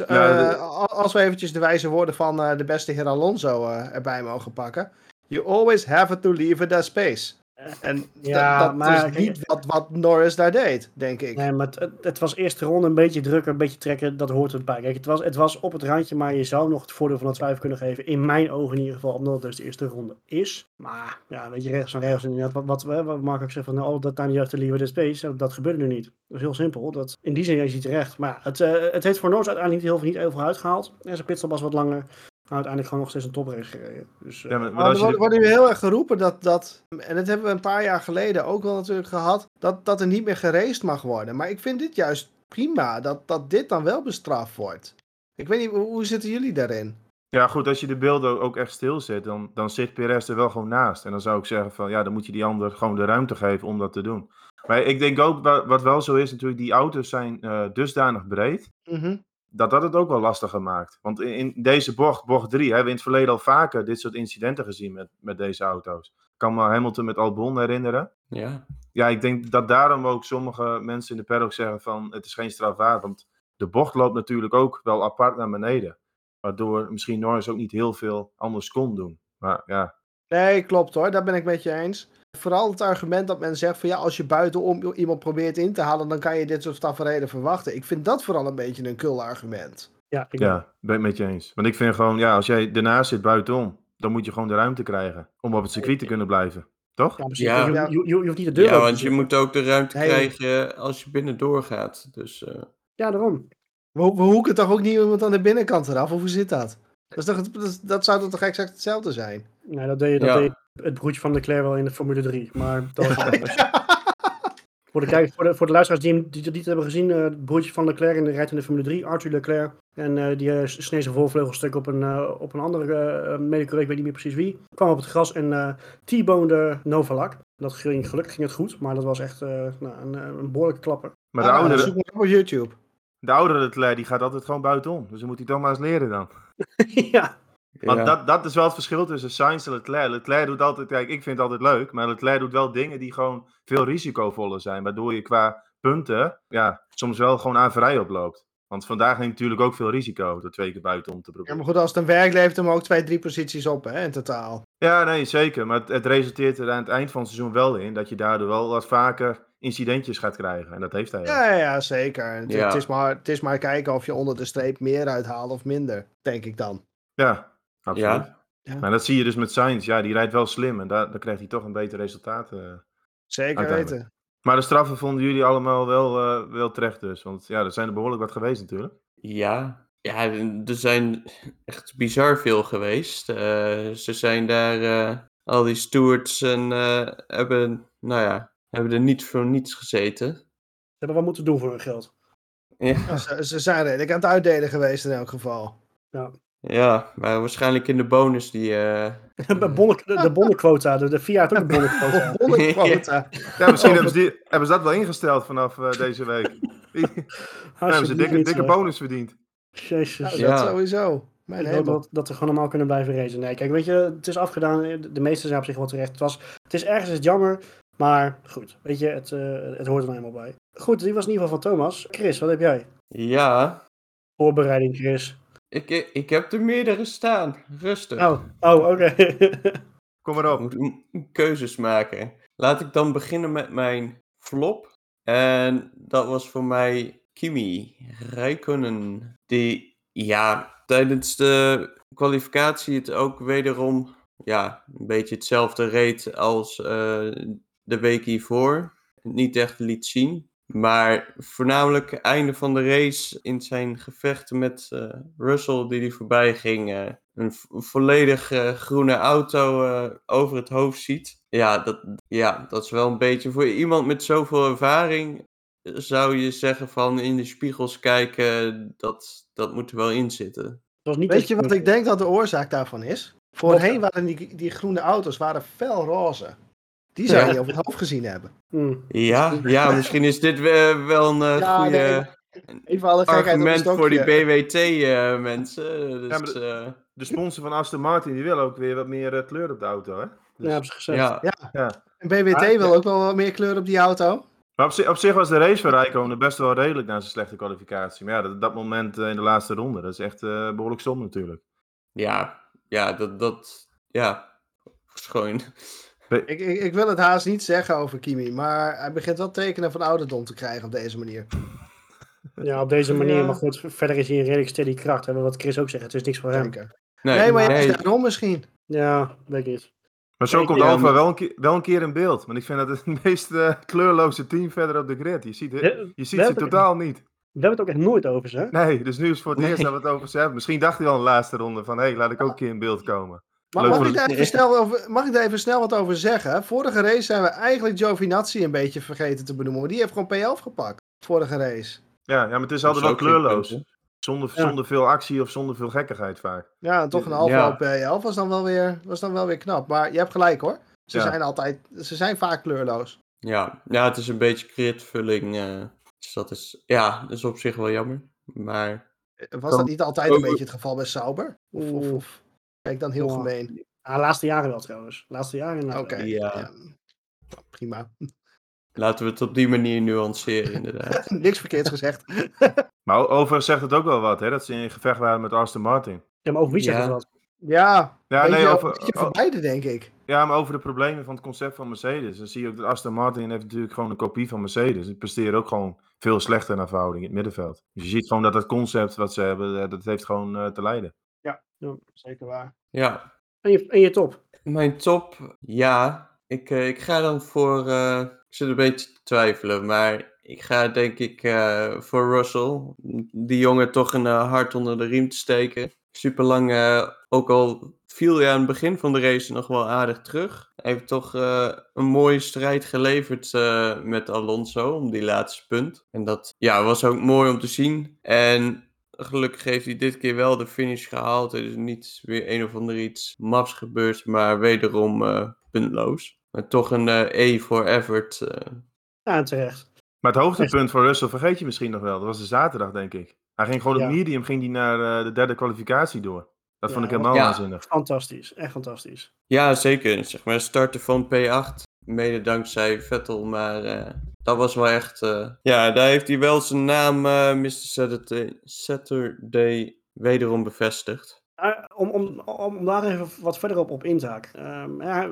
[SPEAKER 2] Eh, als we eventjes de wijze woorden van eh, de beste heer Alonso eh, erbij mogen pakken. You always have to leave that space. En
[SPEAKER 1] Ja,
[SPEAKER 2] dat, dat
[SPEAKER 1] maar-
[SPEAKER 2] is niet wat, wat Norris daar deed, denk ik.
[SPEAKER 1] Nee, maar het, het, het was eerste ronde een beetje drukken, een beetje trekken, dat hoort erbij. Kijk, het was, het was op het randje, maar je zou nog het voordeel van de twijfel kunnen geven. In mijn ogen in ieder geval, omdat het dus de eerste ronde is. Maar ja, weet je, rechts en rechts inderdaad. Wat, wat, wat, wat Mark ook zegt van, oh, dat time you have to leave the space, dat, dat gebeurde nu niet. Dat is heel simpel. Dat, in die zin is hij terecht. Maar ja, het, eh, het heeft voor Norris uiteindelijk niet heel, veel- niet heel veel uitgehaald. En zijn pitstop was wat langer. Maar uiteindelijk gewoon nog steeds een toprace gereden. Dus, eh,
[SPEAKER 3] Ja, maar, maar
[SPEAKER 2] Maar
[SPEAKER 3] als
[SPEAKER 2] er
[SPEAKER 3] je
[SPEAKER 2] wordt, nu heel erg geroepen dat, dat, en dat hebben we een paar jaar geleden ook wel natuurlijk gehad, dat, dat er niet meer geraced mag worden. Maar ik vind dit juist prima, dat, dat dit dan wel bestraft wordt. Ik weet niet, hoe, hoe zitten jullie daarin?
[SPEAKER 3] Ja, goed, als je de beelden ook echt stilzet, dan, dan zit Perez er wel gewoon naast. En dan zou ik zeggen van, ja, dan moet je die ander gewoon de ruimte geven om dat te doen. Maar ik denk ook, wa- wat wel zo is natuurlijk, die auto's zijn eh, dusdanig breed,
[SPEAKER 2] Mhm.
[SPEAKER 3] Dat dat het ook wel lastiger maakt. Want in, in deze bocht, bocht 3, hebben we in het verleden al vaker dit soort incidenten gezien met, met deze auto's. Ik kan me Hamilton met Albon herinneren.
[SPEAKER 4] Ja,
[SPEAKER 3] Ja, ik denk dat daarom ook sommige mensen in de paddock zeggen van, het is geen strafwaard. Want de bocht loopt natuurlijk ook wel apart naar beneden. Waardoor misschien Norris ook niet heel veel anders kon doen. Maar ja,
[SPEAKER 2] Nee, klopt hoor, daar ben ik met je eens. Vooral het argument dat men zegt van ja, als je buitenom iemand probeert in te halen, dan kan je dit soort tafereelen verwachten. Ik vind dat vooral een beetje een kul argument.
[SPEAKER 1] Ja, ik
[SPEAKER 3] Ja, ben ik met je eens. Want ik vind gewoon, ja, als jij ernaast zit buitenom, dan moet je gewoon de ruimte krijgen om op het circuit te kunnen blijven. Toch?
[SPEAKER 1] Ja, precies.
[SPEAKER 4] Ja.
[SPEAKER 1] Je, je, je, hoeft niet de deur
[SPEAKER 4] Ja, want je moet ook de ruimte
[SPEAKER 2] Nee.
[SPEAKER 4] krijgen als je binnen doorgaat. Dus eh,
[SPEAKER 1] Ja, daarom.
[SPEAKER 2] We, we hoeken toch ook niet iemand aan de binnenkant eraf? Of hoe zit dat? Dat, is toch, het- dat, dat zou toch exact hetzelfde zijn?
[SPEAKER 1] Nee, dat deed, je, dat
[SPEAKER 4] Ja.
[SPEAKER 1] deed het broertje van Leclerc wel in de Formule 3. Maar dat was. Voor de, kijkers, voor, de, voor de luisteraars die, hem- die, het hebben gezien, eh, het broertje van Leclerc in de, rijdt in de Formule 3, Arthur Leclerc. En eh, die eh, sneed zijn voorvleugelstuk op een, op een andere uh, medico, ik weet niet meer precies wie. Kwam op het gras en eh T-bonede Novalak. Dat ging, gelukkig ging het goed, maar dat was echt eh, nou, een, een behoorlijke klapper.
[SPEAKER 3] Maar de
[SPEAKER 2] Ah,
[SPEAKER 3] oudere,
[SPEAKER 2] zoek maar op op YouTube.
[SPEAKER 3] de oudere Leclerc, die gaat altijd gewoon buitenom. Dus dan moet hij toch maar eens leren dan.
[SPEAKER 1] ja,
[SPEAKER 3] Want
[SPEAKER 4] ja.
[SPEAKER 3] dat, dat is wel het verschil tussen Sainz en Leclerc. Leclerc doet altijd, kijk, ik vind het altijd leuk, maar Leclerc doet wel dingen die gewoon veel risicovoller zijn. Waardoor je qua punten, ja, soms wel gewoon aan vrij oploopt. Want vandaag neemt natuurlijk ook veel risico door twee keer buitenom te
[SPEAKER 2] Ja,
[SPEAKER 3] proberen.
[SPEAKER 2] maar goed, als het een werk levert hem ook twee, drie posities op hè, in totaal.
[SPEAKER 3] Ja, nee, zeker. Maar het, het resulteert er aan het eind van het seizoen wel in dat je daardoor wel wat vaker incidentjes gaat krijgen. En dat heeft hij. ook.
[SPEAKER 2] Ja, ja, ja, zeker. Het,
[SPEAKER 4] Ja.
[SPEAKER 2] het is maar, het is maar kijken of je onder de streep meer uithaalt of minder, denk ik dan.
[SPEAKER 3] Ja, absoluut.
[SPEAKER 4] Ja.
[SPEAKER 2] Ja.
[SPEAKER 3] Maar dat zie je dus met Sainz. Ja, die rijdt wel slim en daar, dan krijgt hij toch een beter resultaat. eh.
[SPEAKER 2] Zeker weten.
[SPEAKER 3] Maar de straffen vonden jullie allemaal wel, eh, wel terecht dus. Want ja, er zijn er behoorlijk wat geweest natuurlijk.
[SPEAKER 4] Ja, ja, er zijn echt bizar veel geweest. Eh, ze zijn daar, eh, al die stewards en eh, hebben, nou ja, hebben er niet voor niets gezeten.
[SPEAKER 1] ze hebben wat moeten doen voor hun geld.
[SPEAKER 4] Ja,
[SPEAKER 2] Ze, ze zijn redelijk aan het uitdelen geweest in elk geval.
[SPEAKER 4] ja maar waarschijnlijk in de bonus die... eh,
[SPEAKER 1] de, bonnen, de, de bonnenquota, de, de Fiat ook de bonnenquota.
[SPEAKER 2] Bonnenquota.
[SPEAKER 3] Ja, misschien hebben, ze die, hebben ze dat wel ingesteld vanaf eh, deze week. Die- hebben ze
[SPEAKER 1] Alsjeblieft
[SPEAKER 3] dikke, dikke bonus verdiend.
[SPEAKER 1] Jezus.
[SPEAKER 2] Nou,
[SPEAKER 4] Ja.
[SPEAKER 2] dat sowieso. Mijn
[SPEAKER 1] dat, dat we gewoon normaal kunnen blijven racen. Nee, kijk, weet je, het is afgedaan. De, de meeste zijn op zich wel terecht. Het, was, het is ergens het jammer, maar goed. Weet je, het, eh, het hoort er nou eenmaal bij. Goed, die was in ieder geval van Thomas. Chris, wat heb jij?
[SPEAKER 4] ja,
[SPEAKER 1] Voorbereiding, Chris.
[SPEAKER 4] Ik, ik heb er meerdere staan. Rustig.
[SPEAKER 1] Oh, oh oké.
[SPEAKER 3] Kom maar
[SPEAKER 4] Ik
[SPEAKER 3] op.
[SPEAKER 4] moet keuzes maken. Laat ik dan beginnen met mijn flop. En dat was voor mij Kimi Räikkönen. Die, ja, tijdens de kwalificatie het ook wederom, ja, een beetje hetzelfde reed als eh, de week hiervoor. Niet echt liet zien. Maar voornamelijk einde van de race in zijn gevechten met eh, Russell die die voorbij ging. eh, een vo- volledig eh, groene auto eh, over het hoofd ziet. Ja dat, ja, dat is wel een beetje voor iemand met zoveel ervaring. Zou je zeggen van in de spiegels kijken, dat, dat moet er wel in zitten.
[SPEAKER 1] Het was niet
[SPEAKER 2] Weet je wat ik denk dat de oorzaak daarvan is? Voorheen waren die, die groene auto's waren fel roze. Die zou
[SPEAKER 4] Ja.
[SPEAKER 2] je over het hoofd gezien hebben.
[SPEAKER 1] Hmm.
[SPEAKER 4] Ja, ja misschien is dit we- wel een eh
[SPEAKER 2] Ja,
[SPEAKER 4] goede
[SPEAKER 2] nee, Even alle
[SPEAKER 4] argument voor die. BWT-mensen. dus,
[SPEAKER 3] Ja, maar
[SPEAKER 4] eh,
[SPEAKER 3] De sponsor van Aston Martin die wil ook weer wat meer eh, kleur op de auto. Hè? Dus-
[SPEAKER 1] Ja, hebben ze gezegd.
[SPEAKER 4] ja,
[SPEAKER 3] ja.
[SPEAKER 2] En BWT
[SPEAKER 1] Ah,
[SPEAKER 2] wil ook wel wat meer kleur op die auto.
[SPEAKER 3] Maar op, zich- op zich was de race van Rijkonen best wel redelijk na zijn slechte kwalificatie. Maar ja, dat, dat moment eh, in de laatste ronde, dat is echt eh, behoorlijk stom natuurlijk.
[SPEAKER 4] ja, ja, dat, dat, ja, is
[SPEAKER 2] Ik, ik, ik wil het haast niet zeggen over Kimi, maar hij begint wel tekenen van ouderdom te krijgen op deze manier.
[SPEAKER 1] Ja, op deze manier.
[SPEAKER 2] Ja.
[SPEAKER 1] Maar goed, verder is hij een redelijk steady kracht. Hè, wat Chris ook zegt, het is niks voor hem.
[SPEAKER 2] Zeker.
[SPEAKER 4] nee,
[SPEAKER 2] Nee, maar
[SPEAKER 4] nee,
[SPEAKER 2] ja, daarom misschien.
[SPEAKER 1] Ja, weet ik niet.
[SPEAKER 3] Maar zo komt Alfa
[SPEAKER 4] maar-
[SPEAKER 3] wel, een keer, wel een keer in beeld. Want ik vind dat het het meest eh, kleurloze team verder op de grid. Je ziet, het- je ziet ze
[SPEAKER 1] hebben het-
[SPEAKER 3] totaal niet.
[SPEAKER 1] We hebben het ook echt nooit over ze.
[SPEAKER 3] Nee, dus nu is voor het
[SPEAKER 4] Nee.
[SPEAKER 3] eerst dat we het over ze hebben. Misschien dacht hij al in de laatste ronde van, hé, hey, laat ik ook een keer in beeld komen.
[SPEAKER 2] Maar mag ik, daar even snel over, mag ik daar even snel wat over zeggen? Vorige race zijn we eigenlijk Giovinazzi een beetje vergeten te benoemen. Maar die heeft gewoon P11 gepakt. Vorige race.
[SPEAKER 3] Ja, ja maar het is altijd wel kleurloos. Zonder,
[SPEAKER 1] Ja.
[SPEAKER 3] zonder veel actie of zonder veel gekkigheid vaak.
[SPEAKER 2] Ja, en toch een
[SPEAKER 4] Ja.
[SPEAKER 2] halve op P11 was dan, wel weer, was dan wel weer knap. Maar je hebt gelijk hoor. Ze
[SPEAKER 3] Ja.
[SPEAKER 2] zijn altijd, ze zijn vaak kleurloos.
[SPEAKER 4] Ja, ja, het is een beetje kritvulling. eh dus dat is, ja, dat is op zich wel jammer. Maar
[SPEAKER 2] Was dat niet altijd een
[SPEAKER 4] Oh,
[SPEAKER 2] beetje het geval bij Sauber? Of, of kijk dan heel gemeen.
[SPEAKER 1] Ah, laatste jaren wel trouwens. Laatste jaren
[SPEAKER 2] Oké.
[SPEAKER 4] Ja.
[SPEAKER 2] ja. prima.
[SPEAKER 4] laten we het op die manier nuanceren, inderdaad.
[SPEAKER 2] Niks verkeerds gezegd.
[SPEAKER 3] Maar o- overigens zegt het ook wel wat, hè, dat ze in gevecht waren met Aston Martin.
[SPEAKER 1] Ja, maar over wie zegt
[SPEAKER 4] Ja.
[SPEAKER 1] het wat?
[SPEAKER 2] Ja,
[SPEAKER 3] Ja,
[SPEAKER 2] nee,
[SPEAKER 3] nee,
[SPEAKER 2] over,
[SPEAKER 3] over,
[SPEAKER 2] beide, denk ik.
[SPEAKER 3] ja, maar over de problemen van het concept van Mercedes. Dan zie je ook dat Aston Martin heeft natuurlijk gewoon een kopie van Mercedes. Het presteert ook gewoon veel slechter naar verhouding in het middenveld. Dus je ziet gewoon dat het concept wat ze hebben, eh, dat heeft gewoon eh, te lijden.
[SPEAKER 1] Ja, zeker waar.
[SPEAKER 4] Ja,
[SPEAKER 1] En je, en je top?
[SPEAKER 4] Mijn top, ja. Ik, eh, ik ga dan voor. eh, ik zit een beetje te twijfelen, maar ik ga denk ik eh, voor Russell. Die jongen toch een hart onder de riem te steken. Super lang, ook al viel hij aan het begin van de race nog wel aardig terug. Hij heeft toch eh, een mooie strijd geleverd eh, met Alonso om die laatste punt. En dat ja, was ook mooi om te zien. En Gelukkig heeft hij dit keer wel de finish gehaald. Er is niet weer een of ander iets maps gebeurd, maar wederom eh, puntloos. Maar toch een eh, E voor Everett. eh.
[SPEAKER 1] Ja, terecht.
[SPEAKER 3] Maar het hoogtepunt voor Russell vergeet je misschien nog wel. Dat was de zaterdag, denk ik. Hij ging gewoon op
[SPEAKER 1] Ja.
[SPEAKER 3] medium ging die naar eh, de derde kwalificatie door. Dat vond ik helemaal
[SPEAKER 4] ja.
[SPEAKER 3] waanzinnig.
[SPEAKER 1] Fantastisch. Echt fantastisch.
[SPEAKER 4] Ja, zeker. Zeg maar, starten van P8. Mede dankzij Vettel, maar eh, dat was wel echt... eh, Ja, daar heeft hij wel zijn naam, eh Mr. Saturday, Saturday, wederom bevestigd.
[SPEAKER 1] Uh, om, om, om daar even wat verder op, op in te haken. Ehm, ja,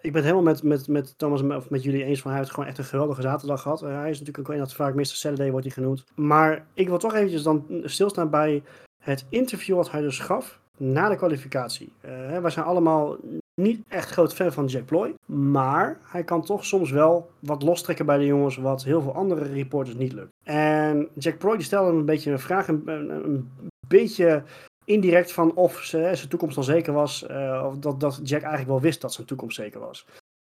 [SPEAKER 1] ik ben het helemaal met, met, met Thomas of met jullie eens van hij heeft gewoon echt een geweldige zaterdag gehad. Uh, hij is natuurlijk ook een dat vaak Mr. Saturday wordt hij genoemd. Maar ik wil toch eventjes dan stilstaan bij het interview wat hij dus gaf na de kwalificatie. Uh, wij zijn allemaal niet echt groot fan van Jack Ploy. Maar hij kan toch soms wel wat lostrekken bij de jongens wat heel veel andere reporters niet lukt. En Jack Ploy die stelde een beetje een vraag, een, beetje indirect van of zijn toekomst al zeker was. Uh, of dat, dat Jack eigenlijk wel wist dat zijn toekomst zeker was.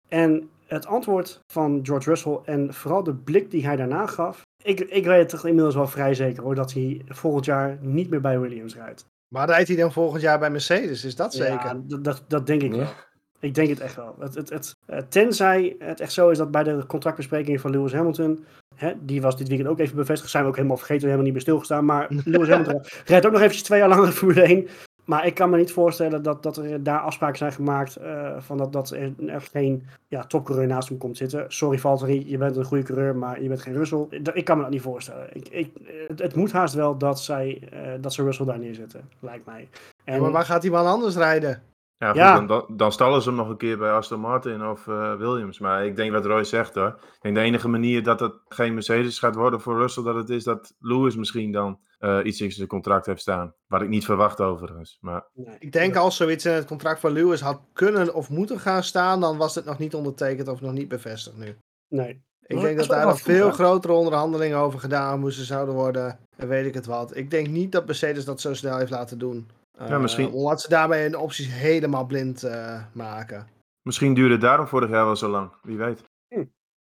[SPEAKER 1] En het antwoord van George Russell en vooral de blik die hij daarna gaf. Ik, ik weet het toch inmiddels wel vrij zeker hoor, dat hij volgend jaar niet meer bij Williams rijdt.
[SPEAKER 2] Maar rijdt hij dan volgend jaar bij Mercedes? Is dat zeker?
[SPEAKER 1] Ja, dat, dat denk ik ja. wel. Ik denk het echt wel. Het, het, het, tenzij het echt zo is dat bij de contractbesprekingen van Lewis Hamilton. Hè, die was dit weekend ook even bevestigd. Zijn we ook helemaal vergeten, helemaal niet meer stilgestaan. Maar Lewis Hamilton rijdt ook nog eventjes twee jaar langer Formule 1. Maar ik kan me niet voorstellen dat, dat er daar afspraken zijn gemaakt. Uh, van dat, dat er, er geen ja, topcoureur naast hem komt zitten. Sorry Valtteri, je bent een goede coureur, maar je bent geen Russell. Ik kan me dat niet voorstellen. Ik, ik, het, het, moet haast wel dat, zij, uh, dat ze Russell daar neerzetten, lijkt mij.
[SPEAKER 2] En, ja, maar waar gaat die man anders rijden?
[SPEAKER 3] Ja, goed, ja. Dan, dan stallen ze hem nog een keer bij Aston Martin of uh, Williams. Maar ik denk wat Roy zegt hoor. Ik denk de enige manier dat het geen Mercedes gaat worden voor Russell, dat het is dat Lewis misschien dan uh, iets in zijn contract heeft staan. Wat ik niet verwacht overigens. Maar...
[SPEAKER 2] Nee, ik denk als zoiets in het contract van Lewis had kunnen of moeten gaan staan, dan was het nog niet ondertekend of nog niet bevestigd nu.
[SPEAKER 1] Nee.
[SPEAKER 2] Ik maar denk dat daar nog veel grotere onderhandelingen over gedaan moesten zouden worden. En weet ik het wat. Ik denk niet dat Mercedes dat zo snel heeft laten doen.
[SPEAKER 3] Ja, misschien.
[SPEAKER 2] Uh, omdat ze daarbij hun opties helemaal blind uh, maken.
[SPEAKER 3] Misschien duurde het daarom vorig jaar wel zo lang. Wie weet.
[SPEAKER 4] Hm.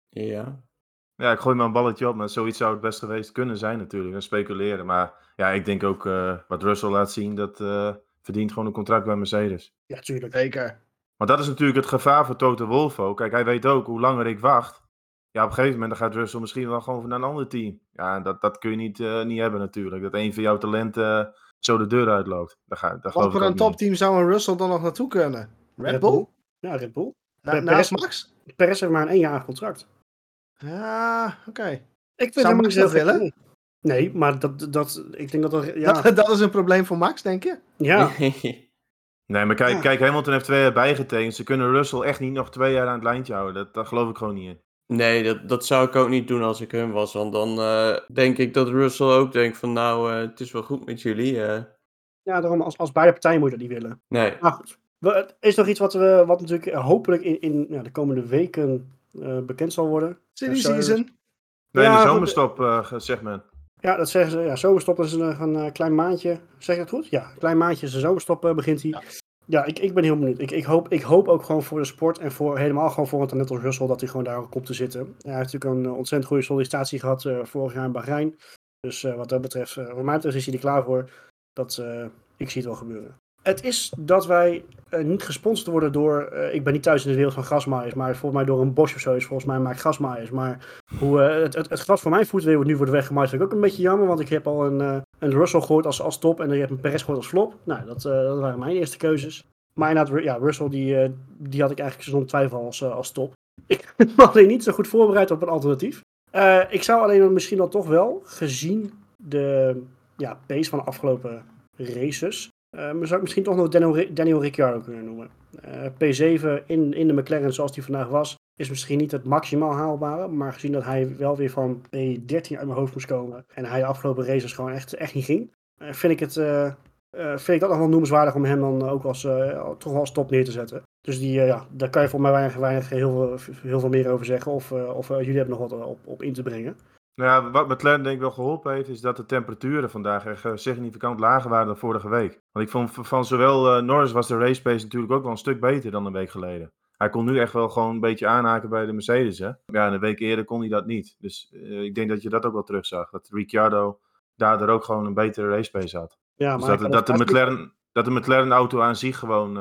[SPEAKER 4] Ja.
[SPEAKER 3] Ja, ik gooi maar een balletje op. Maar zoiets zou het best geweest kunnen zijn natuurlijk. En speculeren. Maar ja, ik denk ook uh, wat Russell laat zien. Dat uh, verdient gewoon een contract bij Mercedes.
[SPEAKER 1] Ja, tuurlijk.
[SPEAKER 2] Zeker.
[SPEAKER 3] Maar dat is natuurlijk het gevaar voor Toto Wolff ook. Kijk, hij weet ook hoe langer ik wacht. Ja, op een gegeven moment dan gaat Russell misschien wel gewoon naar een ander team. Ja, dat, dat kun je niet, uh, niet hebben natuurlijk. Dat een van jouw talenten zo de deur uitloopt. Daar ga, daar
[SPEAKER 2] Wat voor een topteam zou een Russell dan nog naartoe kunnen? Red,
[SPEAKER 1] Red
[SPEAKER 2] Bull?
[SPEAKER 1] Bull? Ja, Red Bull.
[SPEAKER 2] Na, naast Max?
[SPEAKER 1] Perez heeft maar een éénjarig contract.
[SPEAKER 2] Ja, oké. Okay.
[SPEAKER 1] Ik vind
[SPEAKER 2] zou Max dat willen?
[SPEAKER 1] Niet. Nee, maar dat, dat, ik denk dat er... Ja.
[SPEAKER 2] Dat, dat is een probleem voor Max, denk je?
[SPEAKER 1] Ja.
[SPEAKER 3] nee, maar kijk,
[SPEAKER 1] Ja.
[SPEAKER 3] kijk, Hamilton heeft twee jaar bijgetekend. Ze kunnen Russell echt niet nog twee jaar aan het lijntje houden. Dat, dat geloof ik gewoon niet in.
[SPEAKER 4] Nee, dat, dat zou ik ook niet doen als ik hem was. Want dan eh, denk ik dat Russell ook denkt van nou, eh, het is wel goed met jullie. eh.
[SPEAKER 1] Ja, daarom als, als beide partijen moet je dat niet willen.
[SPEAKER 4] nee.
[SPEAKER 1] Maar goed, we, het is nog iets wat, we, wat natuurlijk hopelijk in, in ja, de komende weken eh, bekend zal worden.
[SPEAKER 2] Silly season.
[SPEAKER 3] Nee,
[SPEAKER 1] Ja,
[SPEAKER 3] de zomerstop, eh, zegt men.
[SPEAKER 1] Ja, dat zeggen ze. Ja, zomerstop is een, een eh, klein maandje. Zeg ik dat goed? Ja, een klein maandje is de zomerstop begint hij. Ja, ik, ik ben heel benieuwd. Ik, ik, hoop, ik hoop ook gewoon voor de sport en voor helemaal gewoon voor een talent als Russell dat hij gewoon daar komt te zitten. Hij heeft natuurlijk een eh, ontzettend goede sollicitatie gehad eh, vorig jaar in Bahrein. Dus eh, wat dat betreft, wat mij betreft is hij er klaar voor. Dat, ik zie het wel gebeuren. Het is dat wij eh, niet gesponsord worden door, eh, ik ben niet thuis in de wereld van grasmaaiers, maar volgens mij door een Bosch of zo is volgens mij maakt grasmaaiers. Maar hoe eh, het, het, het gras van mijn voeten weer nu wordt weggemaaid vind ik ook een beetje jammer, want ik heb al een, een Russell gehoord als, als top en je hebt een Perez gehoord als flop. Nou, dat, dat waren mijn eerste keuzes. Maar inderdaad, ja, Russell die, die had ik eigenlijk zonder twijfel als, als top. Ik ben alleen niet zo goed voorbereid op een alternatief. Ik zou alleen misschien dan toch wel, gezien de ja, pace van de afgelopen races, zou ik misschien toch nog Daniel, Ricciardo kunnen noemen. P7 in, in de McLaren zoals die vandaag was, is misschien niet het maximaal haalbare. Maar gezien dat hij wel weer van P13 uit mijn hoofd moest komen. En hij de afgelopen races gewoon echt, echt niet ging. vind ik het vind ik dat nog wel noemenswaardig om hem dan ook als, toch wel als top neer te zetten. Dus die, ja, daar kan je voor mij weinig, weinig heel, veel, heel veel meer over zeggen. Of, of jullie hebben nog wat op, op in te brengen.
[SPEAKER 3] Nou ja, wat McLaren denk ik wel geholpen heeft, is dat de temperaturen vandaag echt significant lager waren dan vorige week. Want ik vond van zowel Norris was de race pace natuurlijk ook wel een stuk beter dan een week geleden. Hij kon nu echt wel gewoon een beetje aanhaken bij de Mercedes. Hè? Ja, een week eerder kon hij dat niet. Dus ik denk dat je dat ook wel terugzag. Dat Ricciardo daardoor ook gewoon een betere race pace had. Ja, dus maar dat, dat, de McLaren, dat de McLaren auto aan zich gewoon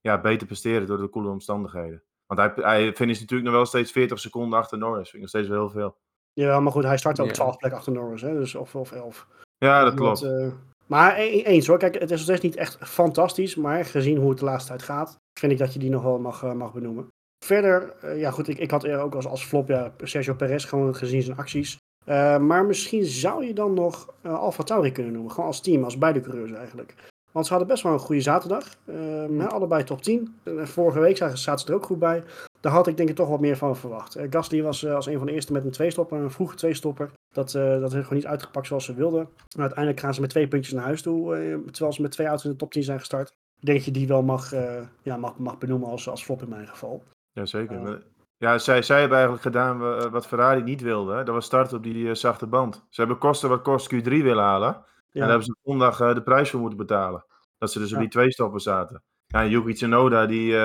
[SPEAKER 3] ja, beter presteren door de koele omstandigheden. Want hij, hij finisht natuurlijk nog wel steeds 40 seconden achter Norris. Vind ik nog steeds wel heel veel.
[SPEAKER 1] Ja, maar goed, hij start ook 12 plek achter Norris, hè? Dus of, of 11.
[SPEAKER 3] Ja, dat klopt.
[SPEAKER 1] Uh, maar e-, eens hoor, kijk, het is nog steeds niet echt fantastisch, maar gezien hoe het de laatste tijd gaat, vind ik dat je die nog wel mag, uh, mag benoemen. Verder, ja goed, ik, ik had er ook als, als flop ja, Sergio Perez gewoon gezien zijn acties. Uh, maar misschien zou je dan nog uh, Alfa Tauri kunnen noemen. Gewoon als team, als beide coureurs eigenlijk. Want ze hadden best wel een goede zaterdag. Uh, allebei top 10. vorige week zaten ze er ook goed bij. Daar had ik denk ik toch wat meer van verwacht. Gasly was als een van de eerste met een tweestopper, een vroege tweestopper. Dat, dat heeft gewoon niet uitgepakt zoals ze wilden. Maar uiteindelijk gaan ze met twee puntjes naar huis toe. terwijl ze met twee auto's in de top 10 zijn gestart. Ik denk dat je die wel mag, ja, mag, mag benoemen als, als flop in mijn geval.
[SPEAKER 3] Jazeker. Ja, zij, zij hebben eigenlijk gedaan eh, wat Ferrari niet wilde. Dat was starten op die uh, zachte band. Ze hebben kosten wat kost Q3 willen halen. En daar hebben ze zondag uh, de prijs voor moeten betalen. Dat ze dus op die twee stappen zaten. Ja, Yuki Tsunoda die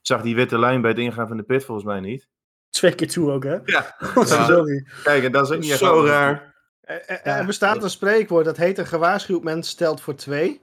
[SPEAKER 3] zag die witte lijn bij het ingaan van de pit volgens mij niet.
[SPEAKER 1] Twee keer toe ook, hè?
[SPEAKER 3] Ja. Sorry. Kijk, en dat is ook niet echt
[SPEAKER 2] zo raar. Er bestaat een spreekwoord dat heet een gewaarschuwd mens stelt voor twee.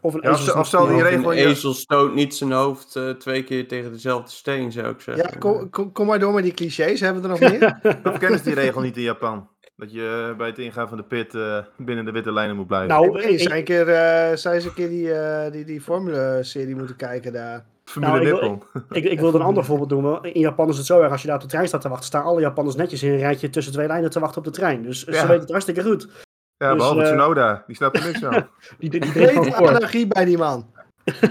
[SPEAKER 4] Of een, ja, of, zal die regel... Een ezel stoot niet zijn hoofd uh, twee keer tegen dezelfde steen, zou ik zeggen.
[SPEAKER 2] Ja, kom, kom, kom maar door met die clichés. Hebben we er nog meer?
[SPEAKER 3] of kennen ze die regel niet in Japan? Dat je bij het ingaan van de pit uh, binnen de witte lijnen moet blijven.
[SPEAKER 2] Nou, nee, zijn een keer, uh, zijn ze een keer die, uh, die, die Formule-serie moeten kijken daar.
[SPEAKER 3] Formule nou,
[SPEAKER 1] Nippon. Ik, ik, ik, wilde een ander voorbeeld doen. In Japan is het zo erg, als je daar op de trein staat te wachten, staan alle Japanners netjes in een rijtje tussen twee lijnen te wachten op de trein. Dus ja. ze weten het hartstikke goed.
[SPEAKER 3] Ja, dus, behalve uh, Tsunoda. Die snapt er niks van.
[SPEAKER 2] die, die, die energie bij die man.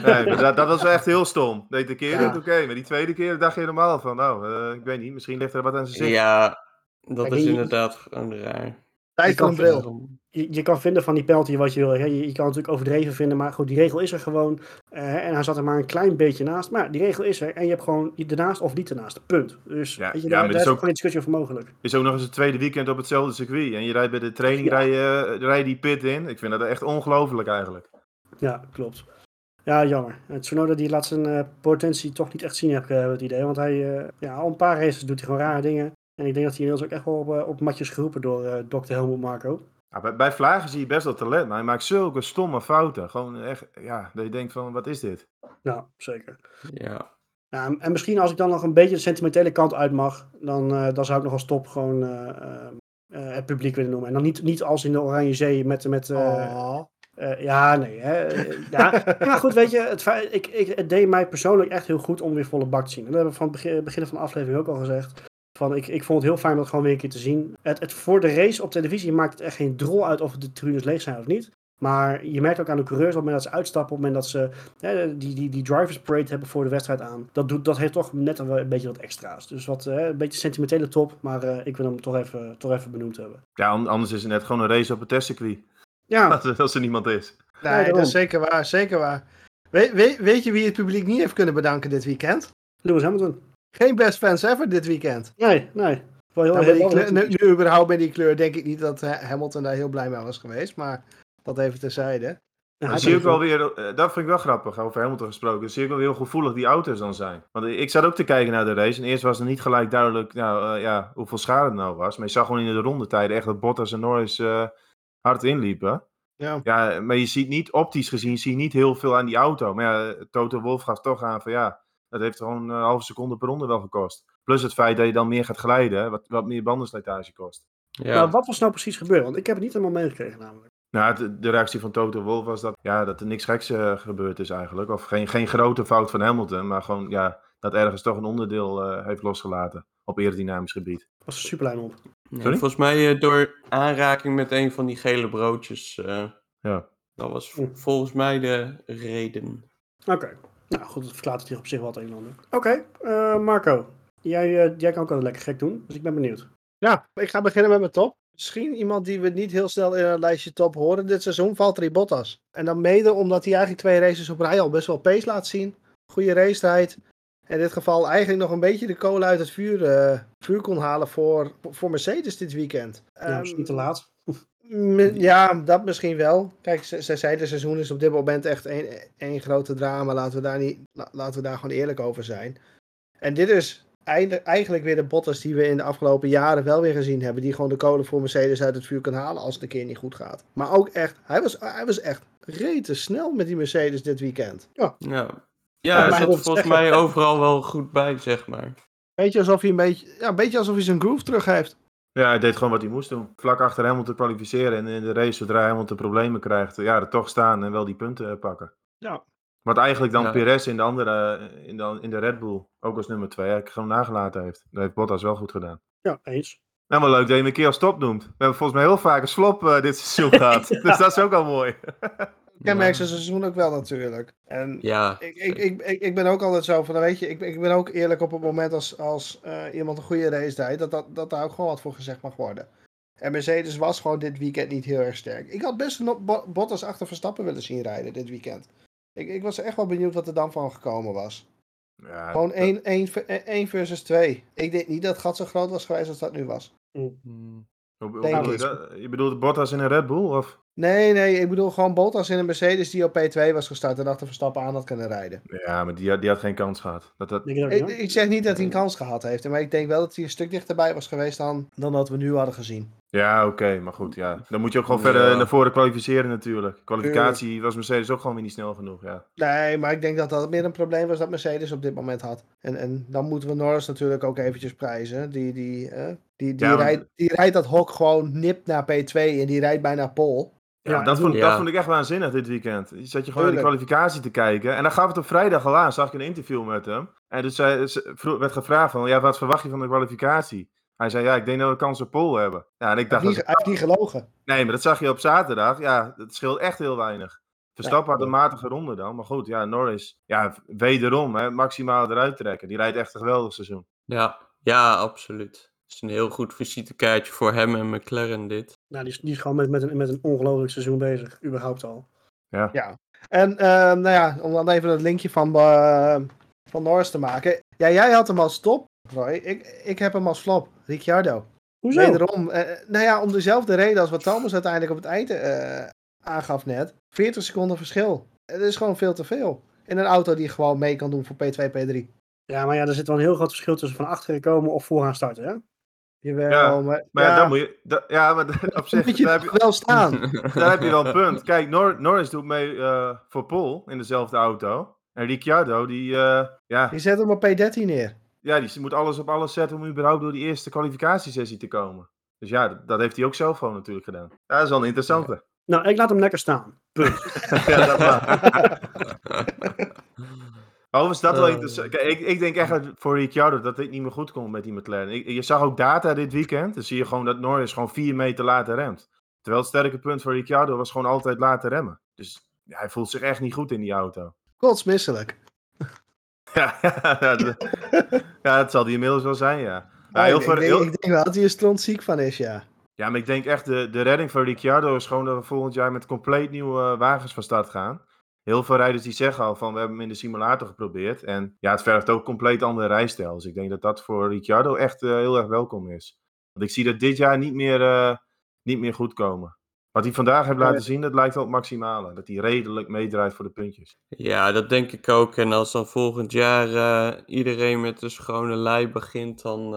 [SPEAKER 3] Nee, dat, dat, was echt heel stom. De keer ja. oké, maar die tweede keer dacht je normaal van, nou, uh, ik weet niet, misschien ligt er wat aan zijn zin.
[SPEAKER 4] Ja, dat is inderdaad gewoon raar.
[SPEAKER 2] Tijd van een bril.
[SPEAKER 1] Je, je, kan vinden van die penalty wat je wil. Hè. Je, je, kan natuurlijk overdreven vinden, maar goed, die regel is er gewoon. Uh, en hij zat er maar een klein beetje naast. Maar die regel is er en je hebt gewoon ernaast of niet ernaast. Punt. Dus ja, weet je, daar, is ook geen discussie over mogelijk.
[SPEAKER 3] is ook nog eens het tweede weekend op hetzelfde circuit. En je rijdt bij de training, ja. rij, je, rij die pit in. Ik vind dat echt ongelooflijk eigenlijk.
[SPEAKER 1] Ja, klopt. Ja, jammer. Tsunoda die laat zijn uh, potentie toch niet echt zien, heb ik uh, het idee. Want hij, uh, ja, al een paar races doet hij gewoon rare dingen. En ik denk dat hij inmiddels ook echt wel op, op matjes geroepen door uh, Dr. Helmut Marco.
[SPEAKER 3] Ja, bij, bij Vlagen zie je best wel talent, maar hij maakt zulke stomme fouten. Gewoon echt, ja, dat je denkt van, wat is dit?
[SPEAKER 1] Ja, zeker.
[SPEAKER 4] Ja.
[SPEAKER 1] ja en misschien als ik dan nog een beetje de sentimentele kant uit mag, dan, uh, dan zou ik nog als top gewoon uh, het publiek willen noemen. En dan niet, niet als in de Oranje Zee met... met oh. ja, nee. Hè. ja. ja, goed, weet je, het, ik, ik, het deed mij persoonlijk echt heel goed om weer volle bak te zien. En dat hebben we van het begin, begin van de aflevering ook al gezegd. Van, ik, ik vond het heel fijn om het gewoon weer een keer te zien. Het, het, voor de race op televisie maakt het echt geen drol uit of de tribunes leeg zijn of niet. Maar je merkt ook aan de coureurs op het moment dat ze uitstappen, op het moment dat ze hè, die, die, die drivers parade hebben voor de wedstrijd aan. Dat, doet, dat heeft toch net een, een beetje wat extra's. Dus wat, hè, een beetje sentimentele top, maar uh, ik wil hem toch even, toch even benoemd hebben.
[SPEAKER 3] Ja, anders is het net gewoon een race op het testcircuit. Ja. Als, als er niemand is.
[SPEAKER 2] Nee, dat is zeker waar, zeker waar. weet, weet je wie het publiek niet heeft kunnen bedanken dit weekend?
[SPEAKER 1] Lewis Hamilton.
[SPEAKER 2] Geen best fans ever dit weekend.
[SPEAKER 1] Nee, nee.
[SPEAKER 2] Nou, heel kleur, nu, nu, überhaupt bij die kleur denk ik niet dat Hamilton daar heel blij mee was geweest. Maar dat even terzijde.
[SPEAKER 3] Ja, dan zie ik wel weer, eh, dat vind ik wel grappig, over Hamilton gesproken. Dan zie ik wel heel gevoelig die auto's dan zijn. Want ik zat ook te kijken naar de race. En eerst was het niet gelijk duidelijk nou, uh, ja, hoeveel schade het nou was. Maar je zag gewoon in de rondetijden echt dat Bottas en Norris uh, hard inliepen. Ja. ja, maar je ziet niet, optisch gezien, zie je niet heel veel aan die auto. Maar ja, Toto Wolf gaf toch aan van ja, dat heeft gewoon een halve seconde per ronde wel gekost. Plus het feit dat je dan meer gaat glijden, wat, wat meer bandenslijtage kost.
[SPEAKER 1] Ja. Nou, wat was nou precies gebeurd? Want ik heb het niet helemaal meegekregen namelijk.
[SPEAKER 3] Nou, de, reactie van Toto Wolff was dat, ja, dat er niks geks uh, gebeurd is eigenlijk. Of geen, geen grote fout van Hamilton, maar gewoon ja, dat ergens toch een onderdeel uh, heeft losgelaten op aerodynamisch gebied. Dat
[SPEAKER 1] was een superlijn op.
[SPEAKER 4] Ja, volgens mij uh, door aanraking met een van die gele broodjes.
[SPEAKER 3] Ja.
[SPEAKER 4] Dat was volgens mij de reden.
[SPEAKER 1] Oké. Nou goed, dat verklaart het hier op zich wat een en ander. Oké, eh, Marco. Jij, uh, jij kan ook wel lekker gek doen, dus ik ben benieuwd.
[SPEAKER 2] Ja, ik ga beginnen met mijn top. Misschien iemand die we niet heel snel in een lijstje top horen dit seizoen, Valtteri Bottas. En dan mede omdat hij eigenlijk twee races op rij al best wel pace laat zien. Goede racetijd. In dit geval eigenlijk nog een beetje de kolen uit het vuur, uh, vuur kon halen voor, voor Mercedes dit weekend.
[SPEAKER 1] Ja, um, niet te laat.
[SPEAKER 2] Ja, dat misschien wel. Kijk, ze, ze zei, het seizoen is op dit moment echt één grote drama. Laten we, daar niet, laten we daar gewoon eerlijk over zijn. En dit is eigenlijk weer de Bottas die we in de afgelopen jaren wel weer gezien hebben. Die gewoon de kolen voor Mercedes uit het vuur kan halen als het een keer niet goed gaat. Maar ook echt, hij was, hij was echt rete snel met die Mercedes dit weekend.
[SPEAKER 4] Ja, ja. ja hij zat volgens mij overal wel goed bij, zeg maar.
[SPEAKER 2] Beetje alsof hij een beetje, ja, een beetje alsof hij zijn groove terug heeft.
[SPEAKER 3] Ja, hij deed gewoon wat hij moest doen. Vlak achter Hamilton kwalificeren en in de race, zodra Hamilton problemen krijgt, ja, er toch staan en wel die punten eh, pakken.
[SPEAKER 2] Ja.
[SPEAKER 3] Wat eigenlijk dan ja. Perez in de andere, eh, in de, in de Red Bull, ook als nummer 2, eigenlijk gewoon nagelaten heeft. Dat heeft Bottas wel goed gedaan.
[SPEAKER 1] Ja, eens.
[SPEAKER 3] Nou, maar leuk dat je me een keer als top noemt. We hebben volgens mij heel vaak een slop uh, dit seizoen gehad. Dus dat is ook al mooi.
[SPEAKER 2] Kenmerk zijn seizoen ook wel natuurlijk. En ja. ik, ik, ik, ik, ben ook altijd zo van, weet je, ik, ik ben ook eerlijk op het moment als, als uh, iemand een goede race deed, dat, dat, dat daar ook gewoon wat voor gezegd mag worden. En Mercedes was gewoon dit weekend niet heel erg sterk. Ik had best een Bottas achter Verstappen willen zien rijden dit weekend. Ik, ik was echt wel benieuwd wat er dan van gekomen was. Ja, gewoon 1 versus 2. Ik denk niet dat het gat zo groot was geweest als dat nu was.
[SPEAKER 3] Mm. Hoe, hoe bedoel je, dat? je bedoelt Bottas in een Red Bull? Of?
[SPEAKER 2] Nee, nee, ik bedoel gewoon Bottas in een Mercedes die op P2 was gestart en achter Verstappen aan had kunnen rijden.
[SPEAKER 3] Ja, maar die, die had geen kans gehad. Dat, dat...
[SPEAKER 2] Ik, ik, zeg niet dat hij een kans gehad heeft, maar ik denk wel dat hij een stuk dichterbij was geweest dan, dan dat we nu hadden gezien.
[SPEAKER 3] Ja, oké, maar goed, ja. Dan moet je ook gewoon verder naar voren kwalificeren natuurlijk. Kwalificatie was Mercedes ook gewoon weer niet snel genoeg, ja.
[SPEAKER 2] Nee, maar ik denk dat dat meer een probleem was dat Mercedes op dit moment had. En, en dan moeten we Norris natuurlijk ook eventjes prijzen. Die, die, die, die, rijdt, die rijdt dat hok gewoon nipt naar P2 en die rijdt bijna pol.
[SPEAKER 3] Ja, dat, vond, dat vond ik echt waanzinnig dit weekend. Je zat je gewoon naar de kwalificatie te kijken. En dan gaf het op vrijdag al aan, zag ik een interview met hem. En dus werd gevraagd van, ja, wat verwacht je van de kwalificatie? Hij zei, ja, ik denk dat we kans op pol hebben. Ja, en ik dacht...
[SPEAKER 2] Hij heeft, niet, niet gelogen.
[SPEAKER 3] Nee, maar dat zag je op zaterdag. Ja, het scheelt echt heel weinig. Verstappen had een matige ronde dan. Maar goed, ja, Norris, ja, wederom, hè, maximaal eruit trekken. Die rijdt echt een geweldig seizoen.
[SPEAKER 4] Ja, ja, absoluut. Het is een heel goed visitekaartje voor hem en McLaren dit.
[SPEAKER 1] Nou, die is, die is gewoon met, met, een, met een ongelooflijk seizoen bezig, überhaupt al.
[SPEAKER 3] Ja.
[SPEAKER 2] ja. En uh, nou ja, om dan even het linkje van, uh, van Norris te maken. Ja, jij had hem als top, Ik, ik heb hem als flop, Ricciardo.
[SPEAKER 1] Hoezo?
[SPEAKER 2] Wederom, uh, nou ja, om dezelfde reden als wat Thomas uiteindelijk op het eind aangaf net. 40 seconden verschil. Het is gewoon veel te veel. In een auto die gewoon mee kan doen voor P2, P3.
[SPEAKER 1] Ja, maar ja, er zit wel een heel groot verschil tussen van achteren komen of vooraan starten, hè?
[SPEAKER 2] Jawel,
[SPEAKER 3] ja,
[SPEAKER 2] maar,
[SPEAKER 3] maar ja, dan moet je. Da, ja, maar op zich.
[SPEAKER 2] Moet je
[SPEAKER 3] daar heb
[SPEAKER 2] je wel staan.
[SPEAKER 3] daar heb je wel een punt. Kijk, Nor Norris doet mee uh, voor Pol in dezelfde auto. En Ricciardo, die. Uh, ja.
[SPEAKER 2] Die zet hem op P13 neer.
[SPEAKER 3] Ja, die moet alles op alles zetten om überhaupt door die eerste kwalificatiesessie te komen. Dus ja, dat, dat heeft hij ook zelf gewoon natuurlijk gedaan. Ja, dat is wel een interessante. Ja.
[SPEAKER 1] Nou, ik laat hem lekker staan. Punt.
[SPEAKER 3] ja, dat maar. Overigens, dat wel interessant. Kijk, ik, ik denk echt dat voor Ricciardo dat dit niet meer goed komt met die McLaren. Ik, je zag ook data dit weekend. Dan zie je gewoon dat Norris gewoon vier meter later remt. Terwijl het sterke punt voor Ricciardo was gewoon altijd laten remmen. Dus ja, hij voelt zich echt niet goed in die auto.
[SPEAKER 2] Kotsmisselijk.
[SPEAKER 3] Ja, ja, dat, ja, dat zal die inmiddels wel zijn, ja. ja
[SPEAKER 2] heel ik, denk, heel... ik denk wel dat hij er strontziek van is, ja.
[SPEAKER 3] Ja, maar ik denk echt de, de redding voor Ricciardo is gewoon dat we volgend jaar met compleet nieuwe wagens van start gaan heel veel rijders die zeggen al van we hebben hem in de simulator geprobeerd. En ja, het vergt ook compleet andere rijstijl. Dus ik denk dat dat voor Ricciardo echt uh, heel erg welkom is. Want ik zie dat dit jaar niet meer, uh, niet meer goed komen. Wat hij vandaag heeft laten zien, dat lijkt wel het maximale. Dat hij redelijk meedraait voor de puntjes.
[SPEAKER 4] Ja, dat denk ik ook. En als dan volgend jaar uh, iedereen met een schone lei begint, dan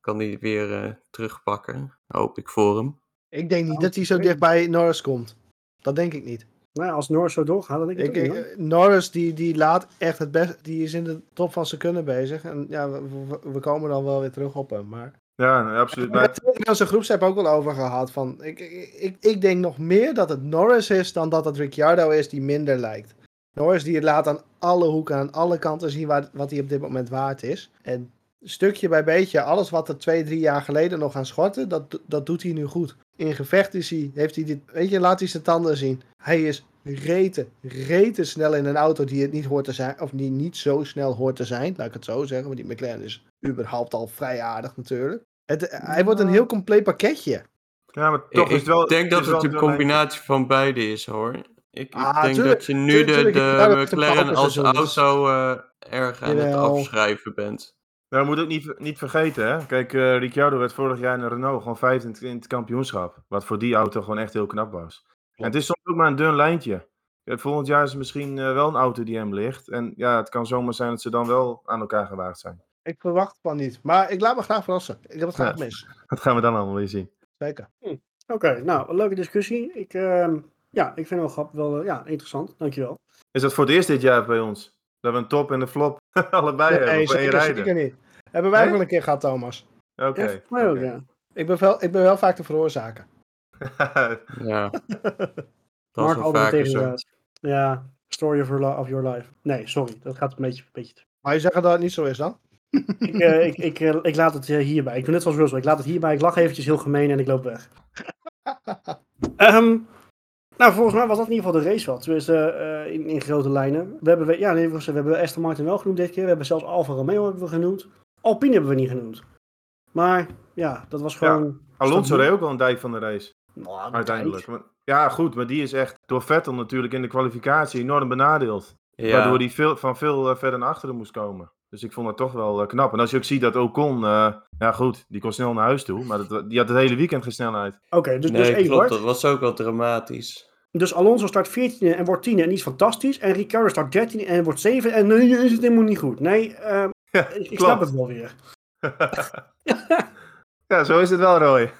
[SPEAKER 4] kan hij het weer terugpakken. Hoop ik voor hem.
[SPEAKER 2] Ik denk niet dat hij zo dicht bij Norris komt. Dat denk ik niet.
[SPEAKER 1] Nou, als Norris zo doorgaat, dan denk ik, ik,
[SPEAKER 2] ik Norris die, die laat echt het best, die is in de top van zijn kunnen bezig. En ja, we, we, komen dan wel weer terug op hem, maar...
[SPEAKER 3] Ja, absoluut.
[SPEAKER 2] Maar het hebben onze groepsapp ook wel over gehad. Van, ik, ik, ik denk nog meer dat het Norris is dan dat het Ricciardo is die minder lijkt. Norris die het laat aan alle hoeken, aan alle kanten zien waar, wat hij op dit moment waard is. En stukje bij beetje, alles wat er twee, drie jaar geleden nog aan schortte, dat, dat doet hij nu goed. In gevecht is hij, heeft hij dit, weet je, laat hij zijn tanden zien. Hij is reten, reten snel in een auto die het niet hoort te zijn, of die niet zo snel hoort te zijn, laat ik het zo zeggen, want die McLaren is überhaupt al vrij aardig natuurlijk. Het, hij wordt een heel compleet pakketje.
[SPEAKER 3] Ja, maar toch
[SPEAKER 4] ik,
[SPEAKER 3] is het wel...
[SPEAKER 4] Ik denk dat het een combinatie van beide is hoor. Ik,
[SPEAKER 2] Ah,
[SPEAKER 4] ik denk
[SPEAKER 2] tuurlijk,
[SPEAKER 4] dat je nu
[SPEAKER 2] tuurlijk,
[SPEAKER 4] de, de McLaren als auto eh, erg aan het afschrijven bent.
[SPEAKER 3] Nou, we moeten ook niet, niet vergeten, hè. Kijk, eh Ricciardo werd vorig jaar in een Renault gewoon vijfde in, het- in het kampioenschap. Wat voor die auto gewoon echt heel knap was. En het is soms ook maar een dun lijntje. Volgend jaar is misschien eh, wel een auto die hem ligt. En ja, het kan zomaar zijn dat ze dan wel aan elkaar gewaagd zijn.
[SPEAKER 2] Ik verwacht van niet. Maar ik laat me graag verrassen. Ik heb het graag
[SPEAKER 3] Ja.
[SPEAKER 2] mis.
[SPEAKER 3] Dat gaan we dan allemaal weer zien.
[SPEAKER 2] Zeker.
[SPEAKER 1] Oké, nou, een leuke discussie. Ik, ehm, ja, ik vind het wel grappig, wel eh, ja, interessant. Dankjewel.
[SPEAKER 3] Is dat voor het eerst dit jaar bij ons? Dat we een top en een flop allebei hebben
[SPEAKER 2] Nee, zeker, zeker niet. Hebben wij ook
[SPEAKER 3] Nee?
[SPEAKER 2] wel een keer gehad, Thomas.
[SPEAKER 3] Oké.
[SPEAKER 1] Ja,
[SPEAKER 3] oké.
[SPEAKER 1] ja.
[SPEAKER 2] Ik ben wel, ik ben wel vaak de veroorzaker.
[SPEAKER 4] Ja, dat is
[SPEAKER 1] Mark
[SPEAKER 4] wel
[SPEAKER 1] altijd tegen. Ja, story of your, li- of your life. Nee, sorry, dat gaat een beetje, een beetje te
[SPEAKER 2] Maar je zegt dat het niet zo is dan?
[SPEAKER 1] Ik, eh, ik, ik, eh, ik laat het eh, hierbij. Ik doe net zoals Russell. Ik laat het hierbij. Ik lach eventjes heel gemeen en ik loop weg. Ehm, nou, volgens mij was dat in ieder geval de race. Tenminste, eh, in, in grote lijnen. We hebben, ja, nee, we hebben Aston Martin wel genoemd dit keer. We hebben zelfs Alfa Romeo hebben we genoemd. Alpine hebben we niet genoemd. Maar ja, dat was gewoon...
[SPEAKER 3] Alonso reed ook wel een dijk van de race.
[SPEAKER 1] Nou,
[SPEAKER 3] Uiteindelijk. Maar- Ja, goed, maar die is echt door Vettel natuurlijk in de kwalificatie enorm benadeeld.
[SPEAKER 4] Ja,
[SPEAKER 3] Waardoor hij veel, van veel verder naar achteren moest komen. Dus ik vond dat toch wel eh, knap. En als je ook ziet dat Ocon, eh ja goed, die kon snel naar huis toe. Maar dat, die had het hele weekend geen snelheid.
[SPEAKER 1] Oké, dus, dus
[SPEAKER 4] nee, klopt. Dat was ook wel dramatisch.
[SPEAKER 1] Dus Alonso start 14 en wordt 10 en die is fantastisch. En Ricciardo start 13 en wordt 7 en nee, is het helemaal niet goed. Nee, ehm,
[SPEAKER 3] Ja,
[SPEAKER 1] ik, ik
[SPEAKER 3] klopt.
[SPEAKER 1] snap het wel weer.
[SPEAKER 3] ja, zo is het wel, Roy.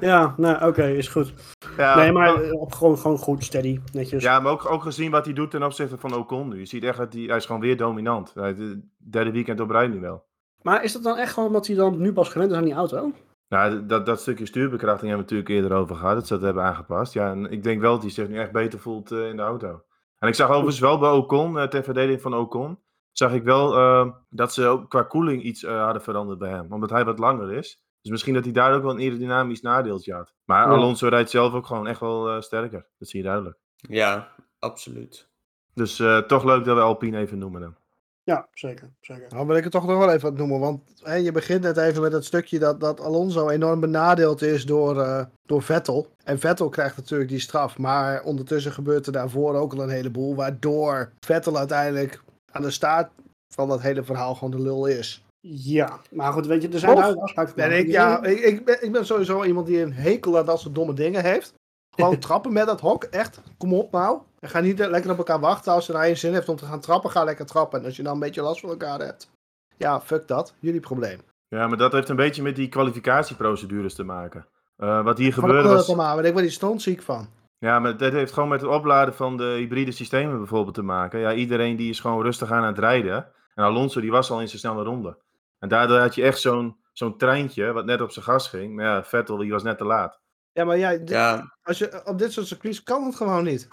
[SPEAKER 1] Ja, nou oké, is goed.
[SPEAKER 3] Ja,
[SPEAKER 1] nee, maar op, gewoon, gewoon goed, steady, netjes.
[SPEAKER 3] Ja, maar ook, ook gezien wat hij doet ten opzichte van Ocon nu. Je ziet echt dat hij, hij is gewoon weer dominant. Het derde weekend op rij nu wel.
[SPEAKER 1] Maar is dat dan echt gewoon omdat hij dan nu pas gewend is aan die auto?
[SPEAKER 3] Nou, dat, dat stukje stuurbekrachting hebben we natuurlijk eerder over gehad. Dat ze dat hebben aangepast. Ja, en ik denk wel dat hij zich nu echt beter voelt eh, in de auto. En ik zag overigens wel bij Ocon, eh, ter verdediging van Ocon, zag ik wel eh, dat ze ook qua koeling iets hadden veranderd bij hem. Omdat hij wat langer is. Dus misschien dat hij daar ook wel een aerodynamisch nadeeltje had. Maar
[SPEAKER 1] Ja.
[SPEAKER 3] Alonso rijdt zelf ook gewoon echt wel eh, sterker. Dat zie je duidelijk.
[SPEAKER 4] Ja, absoluut.
[SPEAKER 3] Dus eh, toch leuk dat we Alpine even noemen dan.
[SPEAKER 1] Ja, zeker. zeker.
[SPEAKER 2] Nou wil ik het toch nog wel even wat noemen. Want hè, je begint net even met het stukje dat, dat Alonso enorm benadeeld is door, eh, door Vettel. En Vettel krijgt natuurlijk die straf. Maar ondertussen gebeurt er daarvoor ook al een heleboel. Waardoor Vettel uiteindelijk aan de staart van dat hele verhaal gewoon de lul is.
[SPEAKER 1] Ja, maar goed, weet je, er zijn
[SPEAKER 2] Of
[SPEAKER 1] duidelijk afspraken
[SPEAKER 2] En
[SPEAKER 1] gemaakt.
[SPEAKER 2] ik, ja, ik, ik, ben, ik ben sowieso iemand die een hekel aan dat soort domme dingen heeft. Gewoon trappen met dat hok, echt. Kom op nou. En ga niet lekker op elkaar wachten. Als je nou één zin heeft om te gaan trappen, ga lekker trappen. En als je dan een beetje last van elkaar hebt. Ja, fuck dat. Jullie probleem.
[SPEAKER 3] Ja, maar dat heeft een beetje met die kwalificatieprocedures te maken. Eh, wat hier
[SPEAKER 2] Van
[SPEAKER 3] gebeurde
[SPEAKER 2] was...
[SPEAKER 3] was...
[SPEAKER 2] Maar, maar ik word hier stondziek van.
[SPEAKER 3] Ja, maar dat heeft gewoon met het opladen van de hybride systemen bijvoorbeeld te maken. Ja, iedereen die is gewoon rustig aan het rijden. En Alonso die was al in zijn snelle ronde. En daardoor had je echt zo'n zo'n treintje wat net op zijn gas ging. Maar ja, Vettel die was net te laat.
[SPEAKER 2] Ja, maar jij,
[SPEAKER 4] Ja,
[SPEAKER 2] als je, op dit soort circuits kan het gewoon niet.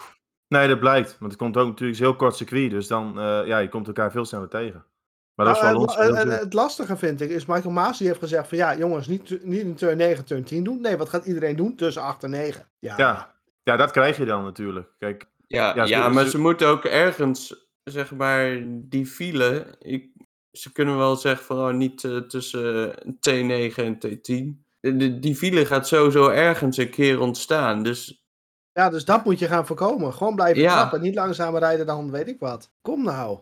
[SPEAKER 3] Nee, dat blijkt. Want het komt ook natuurlijk een heel kort circuit. Dus dan, eh, ja, je komt elkaar veel sneller tegen. Maar dat is
[SPEAKER 2] Nou,
[SPEAKER 3] Alonso heel
[SPEAKER 2] het- lastige vind ik, is Michael Maas die heeft gezegd van ja, jongens, niet, niet in turn 9, turn 10 doen. Nee, wat gaat iedereen doen tussen 8 en 9? Ja,
[SPEAKER 3] Ja. Ja, dat krijg je dan natuurlijk. Kijk,
[SPEAKER 4] ja,
[SPEAKER 3] Ja,
[SPEAKER 4] maar
[SPEAKER 3] ze-
[SPEAKER 4] ze moeten ook ergens, zeg maar, die file. Ik, ze kunnen wel zeggen van oh, niet eh, tussen T9 en T10. De, de- die file gaat sowieso ergens een keer ontstaan. Dus
[SPEAKER 2] Ja, dus dat moet je gaan voorkomen. Gewoon blijven
[SPEAKER 4] Ja.
[SPEAKER 2] trappen, niet langzamer rijden dan weet ik wat. Kom nou.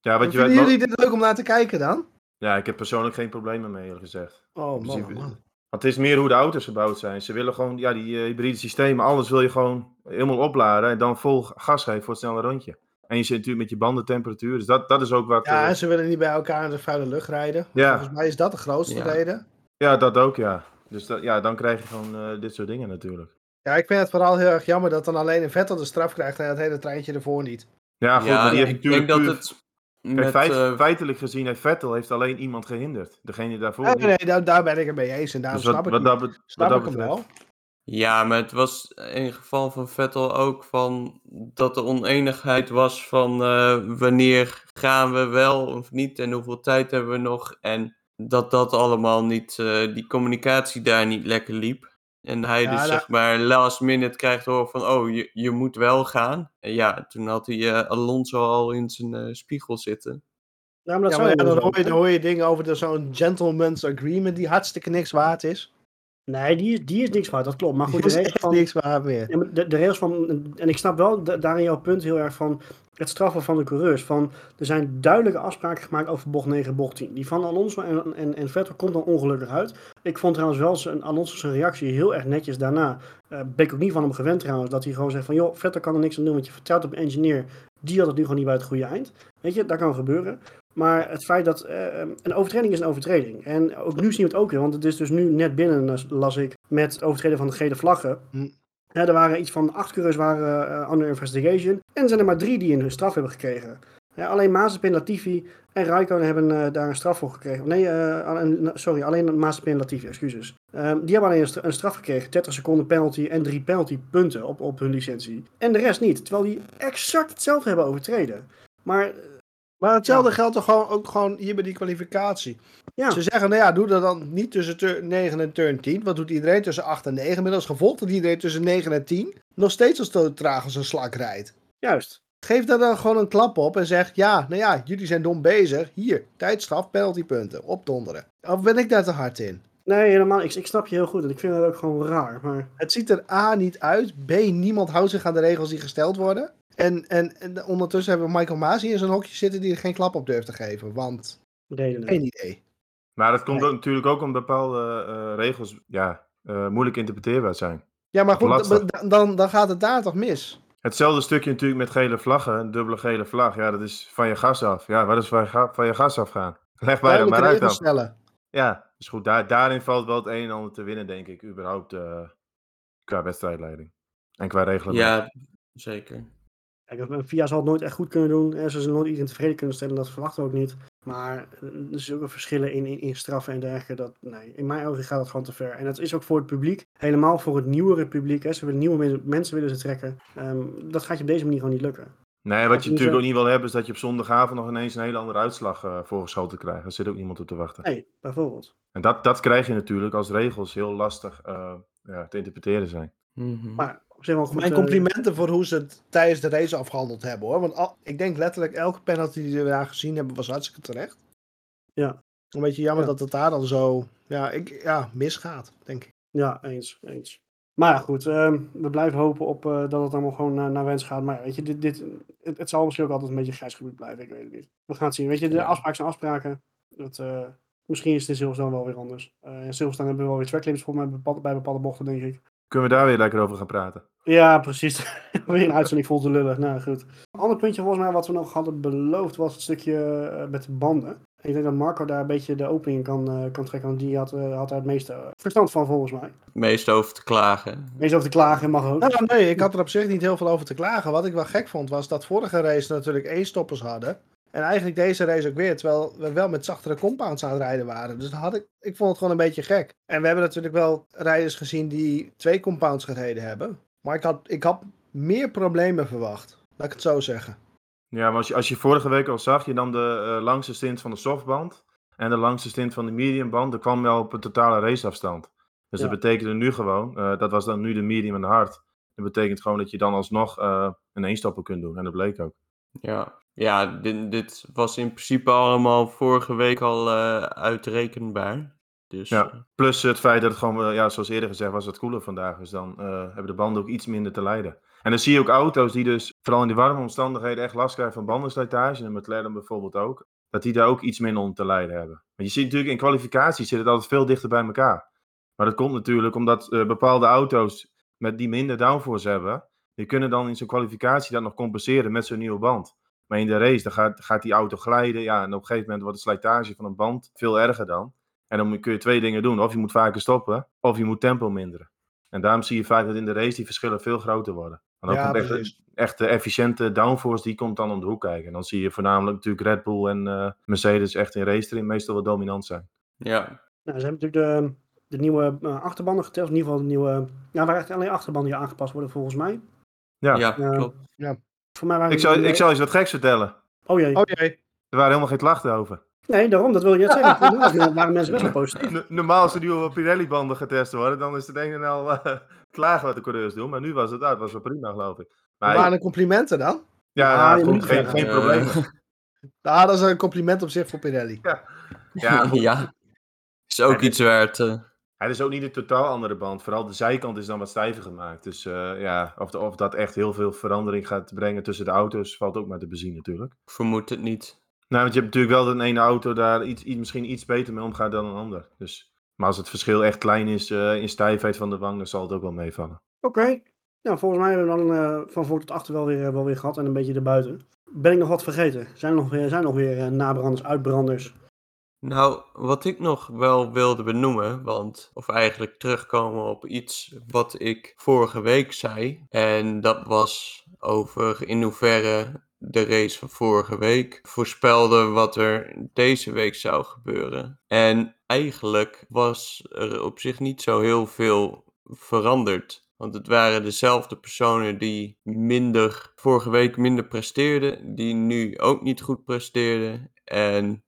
[SPEAKER 3] ja, wat je
[SPEAKER 2] Vinden
[SPEAKER 3] weet,
[SPEAKER 2] jullie dit leuk om naar te kijken dan?
[SPEAKER 3] ja, ik heb persoonlijk geen problemen mee, eerlijk gezegd.
[SPEAKER 2] Oh man, oh, man.
[SPEAKER 3] Want het is meer hoe de auto's gebouwd zijn. Ze willen gewoon, ja, die eh, hybride systemen, alles wil je gewoon helemaal opladen en dan vol gas geven voor het snelle rondje. En je zit natuurlijk met je bandentemperatuur, dus dat, dat is ook wat...
[SPEAKER 2] Ja,
[SPEAKER 3] eh,
[SPEAKER 2] en ze willen niet bij elkaar in de vuile lucht rijden.
[SPEAKER 3] Ja.
[SPEAKER 2] Volgens mij is dat de grootste
[SPEAKER 4] Ja.
[SPEAKER 2] reden.
[SPEAKER 3] ja, dat ook, ja. Dus dat, ja, dan krijg je gewoon eh, dit soort dingen natuurlijk.
[SPEAKER 2] Ja, ik vind het vooral heel erg jammer dat dan alleen een Vettel de straf krijgt en het hele treintje ervoor niet.
[SPEAKER 3] Ja, goed,
[SPEAKER 4] ja,
[SPEAKER 3] maar die heeft
[SPEAKER 4] ik denk
[SPEAKER 3] natuurlijk
[SPEAKER 4] dat het
[SPEAKER 3] Kijk,
[SPEAKER 4] met,
[SPEAKER 3] feit-
[SPEAKER 4] eh,
[SPEAKER 3] feitelijk gezien heeft Vettel heeft alleen iemand gehinderd. Degene daarvoor
[SPEAKER 2] Nee, nee, daar, daar ben ik het mee eens en daarom
[SPEAKER 3] dus wat,
[SPEAKER 2] snap ik
[SPEAKER 3] wat, dat, bet-
[SPEAKER 2] snap
[SPEAKER 3] wat
[SPEAKER 2] ik
[SPEAKER 3] dat
[SPEAKER 2] hem wel.
[SPEAKER 4] Ja, maar het was in geval van Vettel ook van dat er oneenigheid was van eh, wanneer gaan we wel of niet en hoeveel tijd hebben we nog. En dat dat allemaal niet, eh, die communicatie daar niet lekker liep. En hij dus zeg maar last minute krijgt hoor van, oh, je, je moet wel gaan. En ja, toen had hij uh, Alonso al in zijn uh, spiegel zitten.
[SPEAKER 2] Ja, maar, dat ja, maar dan, hoor je, dan hoor je dingen over zo'n gentleman's agreement die hartstikke niks waard is.
[SPEAKER 1] Nee, die, is, die is niks waard, dat klopt. Maar goed,
[SPEAKER 2] de regels van, niks waard meer.
[SPEAKER 1] De, de regels van, en ik snap wel daarin jouw punt heel erg van het straffen van de coureurs. Van, er zijn duidelijke afspraken gemaakt over bocht 9 bocht 10. Die van Alonso en, en, en Vettel komt dan ongelukkig uit. Ik vond trouwens wel zijn, Alonso's reactie heel erg netjes daarna. Uh, ben ik ook niet van hem gewend trouwens, dat hij gewoon zegt van... joh, Vettel kan er niks aan doen, want je vertelt op een engineer... die had het nu gewoon niet bij het goede eind. Weet je, dat kan gebeuren. Maar het feit dat uh, een overtreding is een overtreding. En ook nu zien we het ook weer, want het is dus nu net binnen, las ik, met overtreden van de gele vlaggen. Hm. er waren iets van acht coureurs waren uh, under investigation. En er zijn er maar drie die een straf hebben gekregen. Ja, alleen Mazepin, Latifi en Raikkonen hebben uh, daar een straf voor gekregen. Nee, uh, sorry, alleen Mazepin en Latifi, excuses. Um, die hebben alleen een, straf gekregen. 30 seconden penalty en drie penalty punten op, op hun licentie. En de rest niet, terwijl die exact hetzelfde hebben overtreden. Maar
[SPEAKER 2] maar hetzelfde geldt toch gewoon, ook gewoon hier bij die kwalificatie. Ja. Ze zeggen, nou ja, doe dat dan niet tussen turn 9 en turn 10. Wat doet iedereen tussen 8 en 9? Inmiddels gevolgd dat iedereen tussen 9 en 10 nog steeds als te traag als een slak rijdt.
[SPEAKER 1] Juist.
[SPEAKER 2] Geef daar dan gewoon een klap op en zeg, ja, nou ja, jullie zijn dom bezig. Hier, tijdstraf, penaltypunten, opdonderen. Of ben ik daar te hard in?
[SPEAKER 1] Nee, helemaal. Ik, ik snap je heel goed en ik vind het ook gewoon raar. Maar...
[SPEAKER 2] Het ziet er A niet uit. B, niemand houdt zich aan de regels die gesteld worden. En, en, en ondertussen hebben we Michael Masi in zo'n hokje zitten die er geen klap op durft te geven. Want
[SPEAKER 1] Redelijk.
[SPEAKER 2] geen idee.
[SPEAKER 3] Maar dat komt natuurlijk ook omdat bepaalde uh, regels ja, uh, moeilijk interpreteerbaar zijn.
[SPEAKER 2] Ja, maar goed, dan, dan gaat het daar toch mis?
[SPEAKER 3] Hetzelfde stukje natuurlijk met gele vlaggen, een dubbele gele vlag. Ja, dat is van je gas af. Ja, wat is van je, van je gas afgaan? Leg bij er maar uit dan. Stellen. Ja, dus goed, daar, daarin valt wel het een en ander te winnen, denk ik, überhaupt uh, qua wedstrijdleiding. En qua regelen.
[SPEAKER 4] Ja, zeker.
[SPEAKER 1] Kijk, VIA zal het nooit echt goed kunnen doen. Ze zullen nooit iedereen tevreden kunnen stellen, dat verwachten we ook niet. Maar er zijn ook verschillen in, in, in straffen en dergelijke. Dat, nee, in mijn ogen gaat dat gewoon te ver. En dat is ook voor het publiek, helemaal voor het nieuwere publiek. Hè. Ze willen nieuwe mensen willen ze trekken. Um, dat gaat je op deze manier gewoon niet lukken.
[SPEAKER 3] Nee, wat je natuurlijk ook niet wil hebben, is dat je op zondagavond nog ineens een hele andere uitslag uh, voorgeschoten krijgt. Daar zit ook niemand op te wachten.
[SPEAKER 1] Nee, bijvoorbeeld.
[SPEAKER 3] En dat, dat krijg je natuurlijk als regels heel lastig uh, ja, te interpreteren zijn.
[SPEAKER 1] Mm -hmm. Maar
[SPEAKER 2] Mijn eh, complimenten voor hoe ze het tijdens de race afgehandeld hebben hoor. Want al, ik denk letterlijk elke penalty die we daar gezien hebben was hartstikke terecht.
[SPEAKER 1] Ja.
[SPEAKER 2] Een beetje jammer dat het daar dan zo ja, ik, ja, misgaat, denk ik.
[SPEAKER 1] Ja, eens. eens. Maar ja, goed. Uh, we blijven hopen op uh, dat het allemaal gewoon naar, naar wens gaat. Maar weet je, dit, dit, het, het, zal misschien ook altijd een beetje grijs gebied blijven. Ik weet het niet. We gaan het zien. Weet je, de afspraken zijn afspraken. Dat, misschien is het in Silverstone wel weer anders. In Silverstone hebben we wel weer tracklimits voor mij bij bepaalde bochten, denk ik.
[SPEAKER 3] Kunnen we daar weer lekker over gaan praten?
[SPEAKER 1] Ja, precies. weer een uitzending vol te lullig. Nou goed. Een ander puntje volgens mij wat we nog hadden beloofd was het stukje met de banden. Ik denk dat Marco daar een beetje de opening kan, uh, kan trekken, want die had, uh, had daar het meeste verstand van volgens mij. Het
[SPEAKER 4] meest over te klagen.
[SPEAKER 1] Het meest over te klagen mag ook.
[SPEAKER 2] Nou, nee, ik had er op zich niet heel veel over te klagen. Wat ik wel gek vond was dat vorige race natuurlijk één stoppers hadden. En eigenlijk deze race ook weer, terwijl we wel met zachtere compounds aan het rijden waren. Dus had ik, ik vond het gewoon een beetje gek. En we hebben natuurlijk wel rijders gezien die twee compounds gereden hebben. Maar ik had, ik had meer problemen verwacht. Laat ik het zo zeggen.
[SPEAKER 3] Ja, maar als je, als je vorige week al zag, je nam de uh, langste stint van de softband en de langste stint van de mediumband, dan kwam je al op een totale raceafstand. Dus ja. dat betekende nu gewoon, uh, dat was dan nu de medium en de hard. Dat betekent gewoon dat je dan alsnog uh, een eenstapper kunt doen. En dat bleek ook.
[SPEAKER 4] Ja, ja dit, dit was in principe allemaal vorige week al uitrekenbaar. Dus,
[SPEAKER 3] ja, plus het feit dat het gewoon, ja, zoals eerder gezegd, was het koeler vandaag. Dus dan hebben de banden ook iets minder te lijden. En dan zie je ook auto's die dus, vooral in die warme omstandigheden, echt last krijgen van bandenslijtage. En McLaren bijvoorbeeld ook. Dat die daar ook iets minder onder te lijden hebben. Want je ziet natuurlijk in kwalificaties zit het altijd veel dichter bij elkaar. Maar dat komt natuurlijk omdat uh, bepaalde auto's met die minder downforce hebben, die kunnen dan in zo'n kwalificatie dat nog compenseren met zo'n nieuwe band. Maar in de race, dan gaat, gaat die auto glijden. Ja, en op een gegeven moment wordt de slijtage van een band veel erger dan. En dan kun je twee dingen doen. Of je moet vaker stoppen, of je moet tempo minderen. En daarom zie je vaak dat in de race die verschillen veel groter worden. En ook ja, echt, echt de efficiënte downforce, die komt dan om de hoek kijken. En dan zie je voornamelijk natuurlijk Red Bull en uh, Mercedes echt in race erin meestal wel dominant zijn.
[SPEAKER 4] Ja.
[SPEAKER 1] Nou, ze hebben natuurlijk de, de nieuwe uh, achterbanden geteld. In ieder geval de nieuwe... Ja, waar echt alleen achterbanden die aangepast worden volgens mij.
[SPEAKER 3] Ja,
[SPEAKER 4] ja uh, klopt.
[SPEAKER 2] Ja.
[SPEAKER 1] Voor mij waren
[SPEAKER 3] ik, zou, ik zal eens wat geks vertellen.
[SPEAKER 1] Oh jee.
[SPEAKER 2] Oh jee.
[SPEAKER 3] Er waren helemaal geen klachten over.
[SPEAKER 1] Nee, daarom, dat wil je net zeggen. Toen waren mensen best wel positief.
[SPEAKER 3] Normaal als er nu op Pirelli-banden getest worden, dan is het een en al uh, klagen wat de coureurs doen. Maar nu was het uit, was wel prima, geloof ik.
[SPEAKER 2] Maar waren de complimenten dan?
[SPEAKER 3] Ja, nou, geen, geen probleem.
[SPEAKER 2] Nou, dat is een compliment op zich voor Pirelli.
[SPEAKER 3] Ja, ja,
[SPEAKER 4] ja. is ook iets waard. Uh...
[SPEAKER 3] Het is ook niet een totaal andere band. Vooral de zijkant is dan wat stijver gemaakt. Dus uh, ja, of, of dat echt heel veel verandering gaat brengen tussen de auto's, valt ook maar te bezien natuurlijk.
[SPEAKER 4] Vermoed het niet.
[SPEAKER 3] Nou, want je hebt natuurlijk wel dat een ene auto daar iets, iets, misschien iets beter mee omgaat dan een ander. Dus, maar als het verschil echt klein is uh, in stijfheid van de wang, dan zal het ook wel meevallen.
[SPEAKER 1] Oké. Okay. Nou, volgens mij hebben we dan uh, van voor tot achter wel weer, wel weer gehad en een beetje erbuiten. Ben ik nog wat vergeten? Zijn er nog weer, zijn er nog weer uh, nabranders, uitbranders?
[SPEAKER 4] Nou, wat ik nog wel wilde benoemen, want, of eigenlijk terugkomen op iets wat ik vorige week zei. En dat was over in hoeverre de race van vorige week voorspelde wat er deze week zou gebeuren. En eigenlijk was er op zich niet zo heel veel veranderd. Want het waren dezelfde personen die minder, vorige week minder presteerden, die nu ook niet goed presteerden. En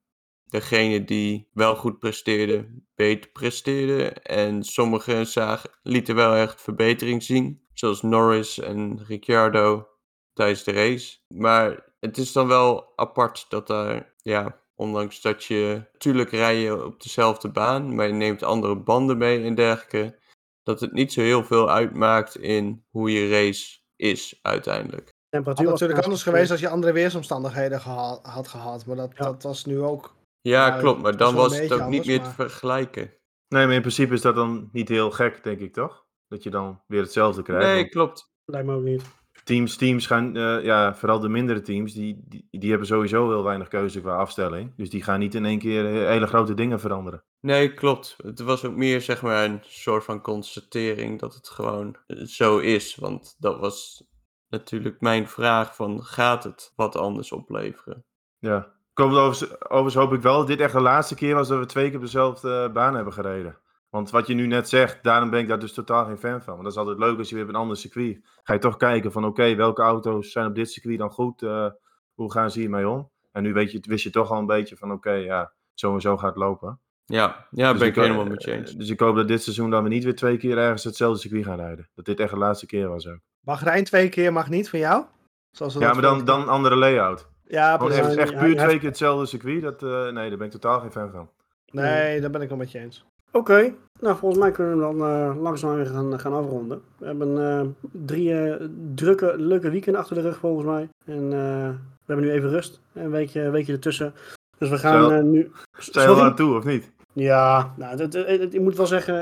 [SPEAKER 4] degene die wel goed presteerden, beter presteerden. En sommigen zagen, lieten wel echt verbetering zien. Zoals Norris en Ricciardo tijdens de race. Maar het is dan wel apart dat daar, ja, ondanks dat je, natuurlijk rijden op dezelfde baan, maar je neemt andere banden mee en dergelijke, dat het niet zo heel veel uitmaakt in hoe je race is uiteindelijk.
[SPEAKER 2] Temperatuur was natuurlijk anders geweest als je andere weersomstandigheden geha had gehad, maar dat, dat was nu ook.
[SPEAKER 4] Ja, klopt, maar dan was het ook niet meer te vergelijken.
[SPEAKER 3] Nee, maar in principe is dat dan niet heel gek, denk ik toch? Dat je dan weer hetzelfde krijgt.
[SPEAKER 4] Nee, klopt.
[SPEAKER 1] Lijkt me ook niet.
[SPEAKER 3] Teams, teams gaan, uh, ja, vooral de mindere teams, die, die, die, hebben sowieso heel weinig keuze qua afstelling. Dus die gaan niet in één keer hele grote dingen veranderen.
[SPEAKER 4] Nee, klopt. Het was ook meer zeg maar een soort van constatering dat het gewoon zo is. Want dat was natuurlijk mijn vraag van, gaat het wat anders opleveren?
[SPEAKER 3] Ja, overigens, overigens hoop ik wel dat dit echt de laatste keer was dat we twee keer op dezelfde baan hebben gereden. Want wat je nu net zegt, daarom ben ik daar dus totaal geen fan van. Want dat is altijd leuk als je weer op een ander circuit ga je toch kijken van oké, welke auto's zijn op dit circuit dan goed? Uh, hoe gaan ze hiermee om? En nu weet je, wist je toch al een beetje van oké, ja, zo en zo gaat het lopen.
[SPEAKER 4] Ja, ja dus ben ik, helemaal met je eens.
[SPEAKER 3] Dus ik hoop dat dit seizoen dan we niet weer twee keer ergens hetzelfde circuit gaan rijden. Dat dit echt de laatste keer was ook.
[SPEAKER 2] Mag Rijn twee keer, mag niet van jou?
[SPEAKER 3] Zoals ja, maar dan, dan een andere layout. Ja, precies. Echt, echt puur twee keer hetzelfde circuit, dat, uh, nee, daar ben ik totaal geen fan van.
[SPEAKER 2] Nee, daar ben ik wel met je eens.
[SPEAKER 1] Oké, nou volgens mij kunnen we dan uh, langzaam weer gaan, gaan afronden. We hebben uh, drie uh, drukke, leuke weekenden achter de rug volgens mij. En we hebben nu even rust, een weekje, een weekje ertussen. Dus we gaan Stel, nu...
[SPEAKER 3] Sta je aan toe, of niet?
[SPEAKER 1] Ja, nou, het, het, ik moet wel zeggen.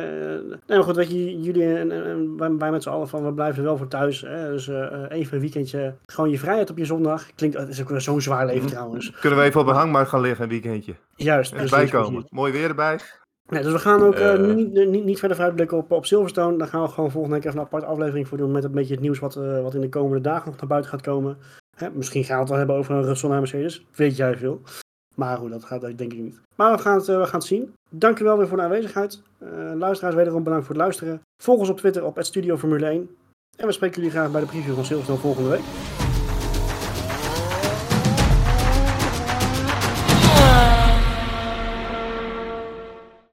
[SPEAKER 1] nee, maar goed, weet je, jullie en, en, wij met z'n allen van we blijven wel voor thuis. Hè? Dus uh, even een weekendje. Gewoon je vrijheid op je zondag. Klinkt, het is ook zo'n zwaar leven trouwens.
[SPEAKER 3] Kunnen we even op een hangmat gaan liggen een weekendje?
[SPEAKER 1] Juist.
[SPEAKER 3] En bijkomen. Mooi weer erbij.
[SPEAKER 1] Ja, dus we gaan ook uh, niet, niet, niet verder vooruitblikken op, op Silverstone. Daar gaan we gewoon volgende week even een aparte aflevering voor doen. Met een beetje het nieuws wat, wat in de komende dagen nog naar buiten gaat komen. Hè, misschien gaan we het wel hebben over een Russell naar Mercedes. Weet jij veel. Maar goed, dat gaat denk ik niet. Maar we gaan het, uh, we gaan het zien. Dankjewel weer voor de aanwezigheid. luisteraars, wederom bedankt voor het luisteren. Volg ons op Twitter op Studio Formule 1. En we spreken jullie graag bij de preview van Silverstone volgende week.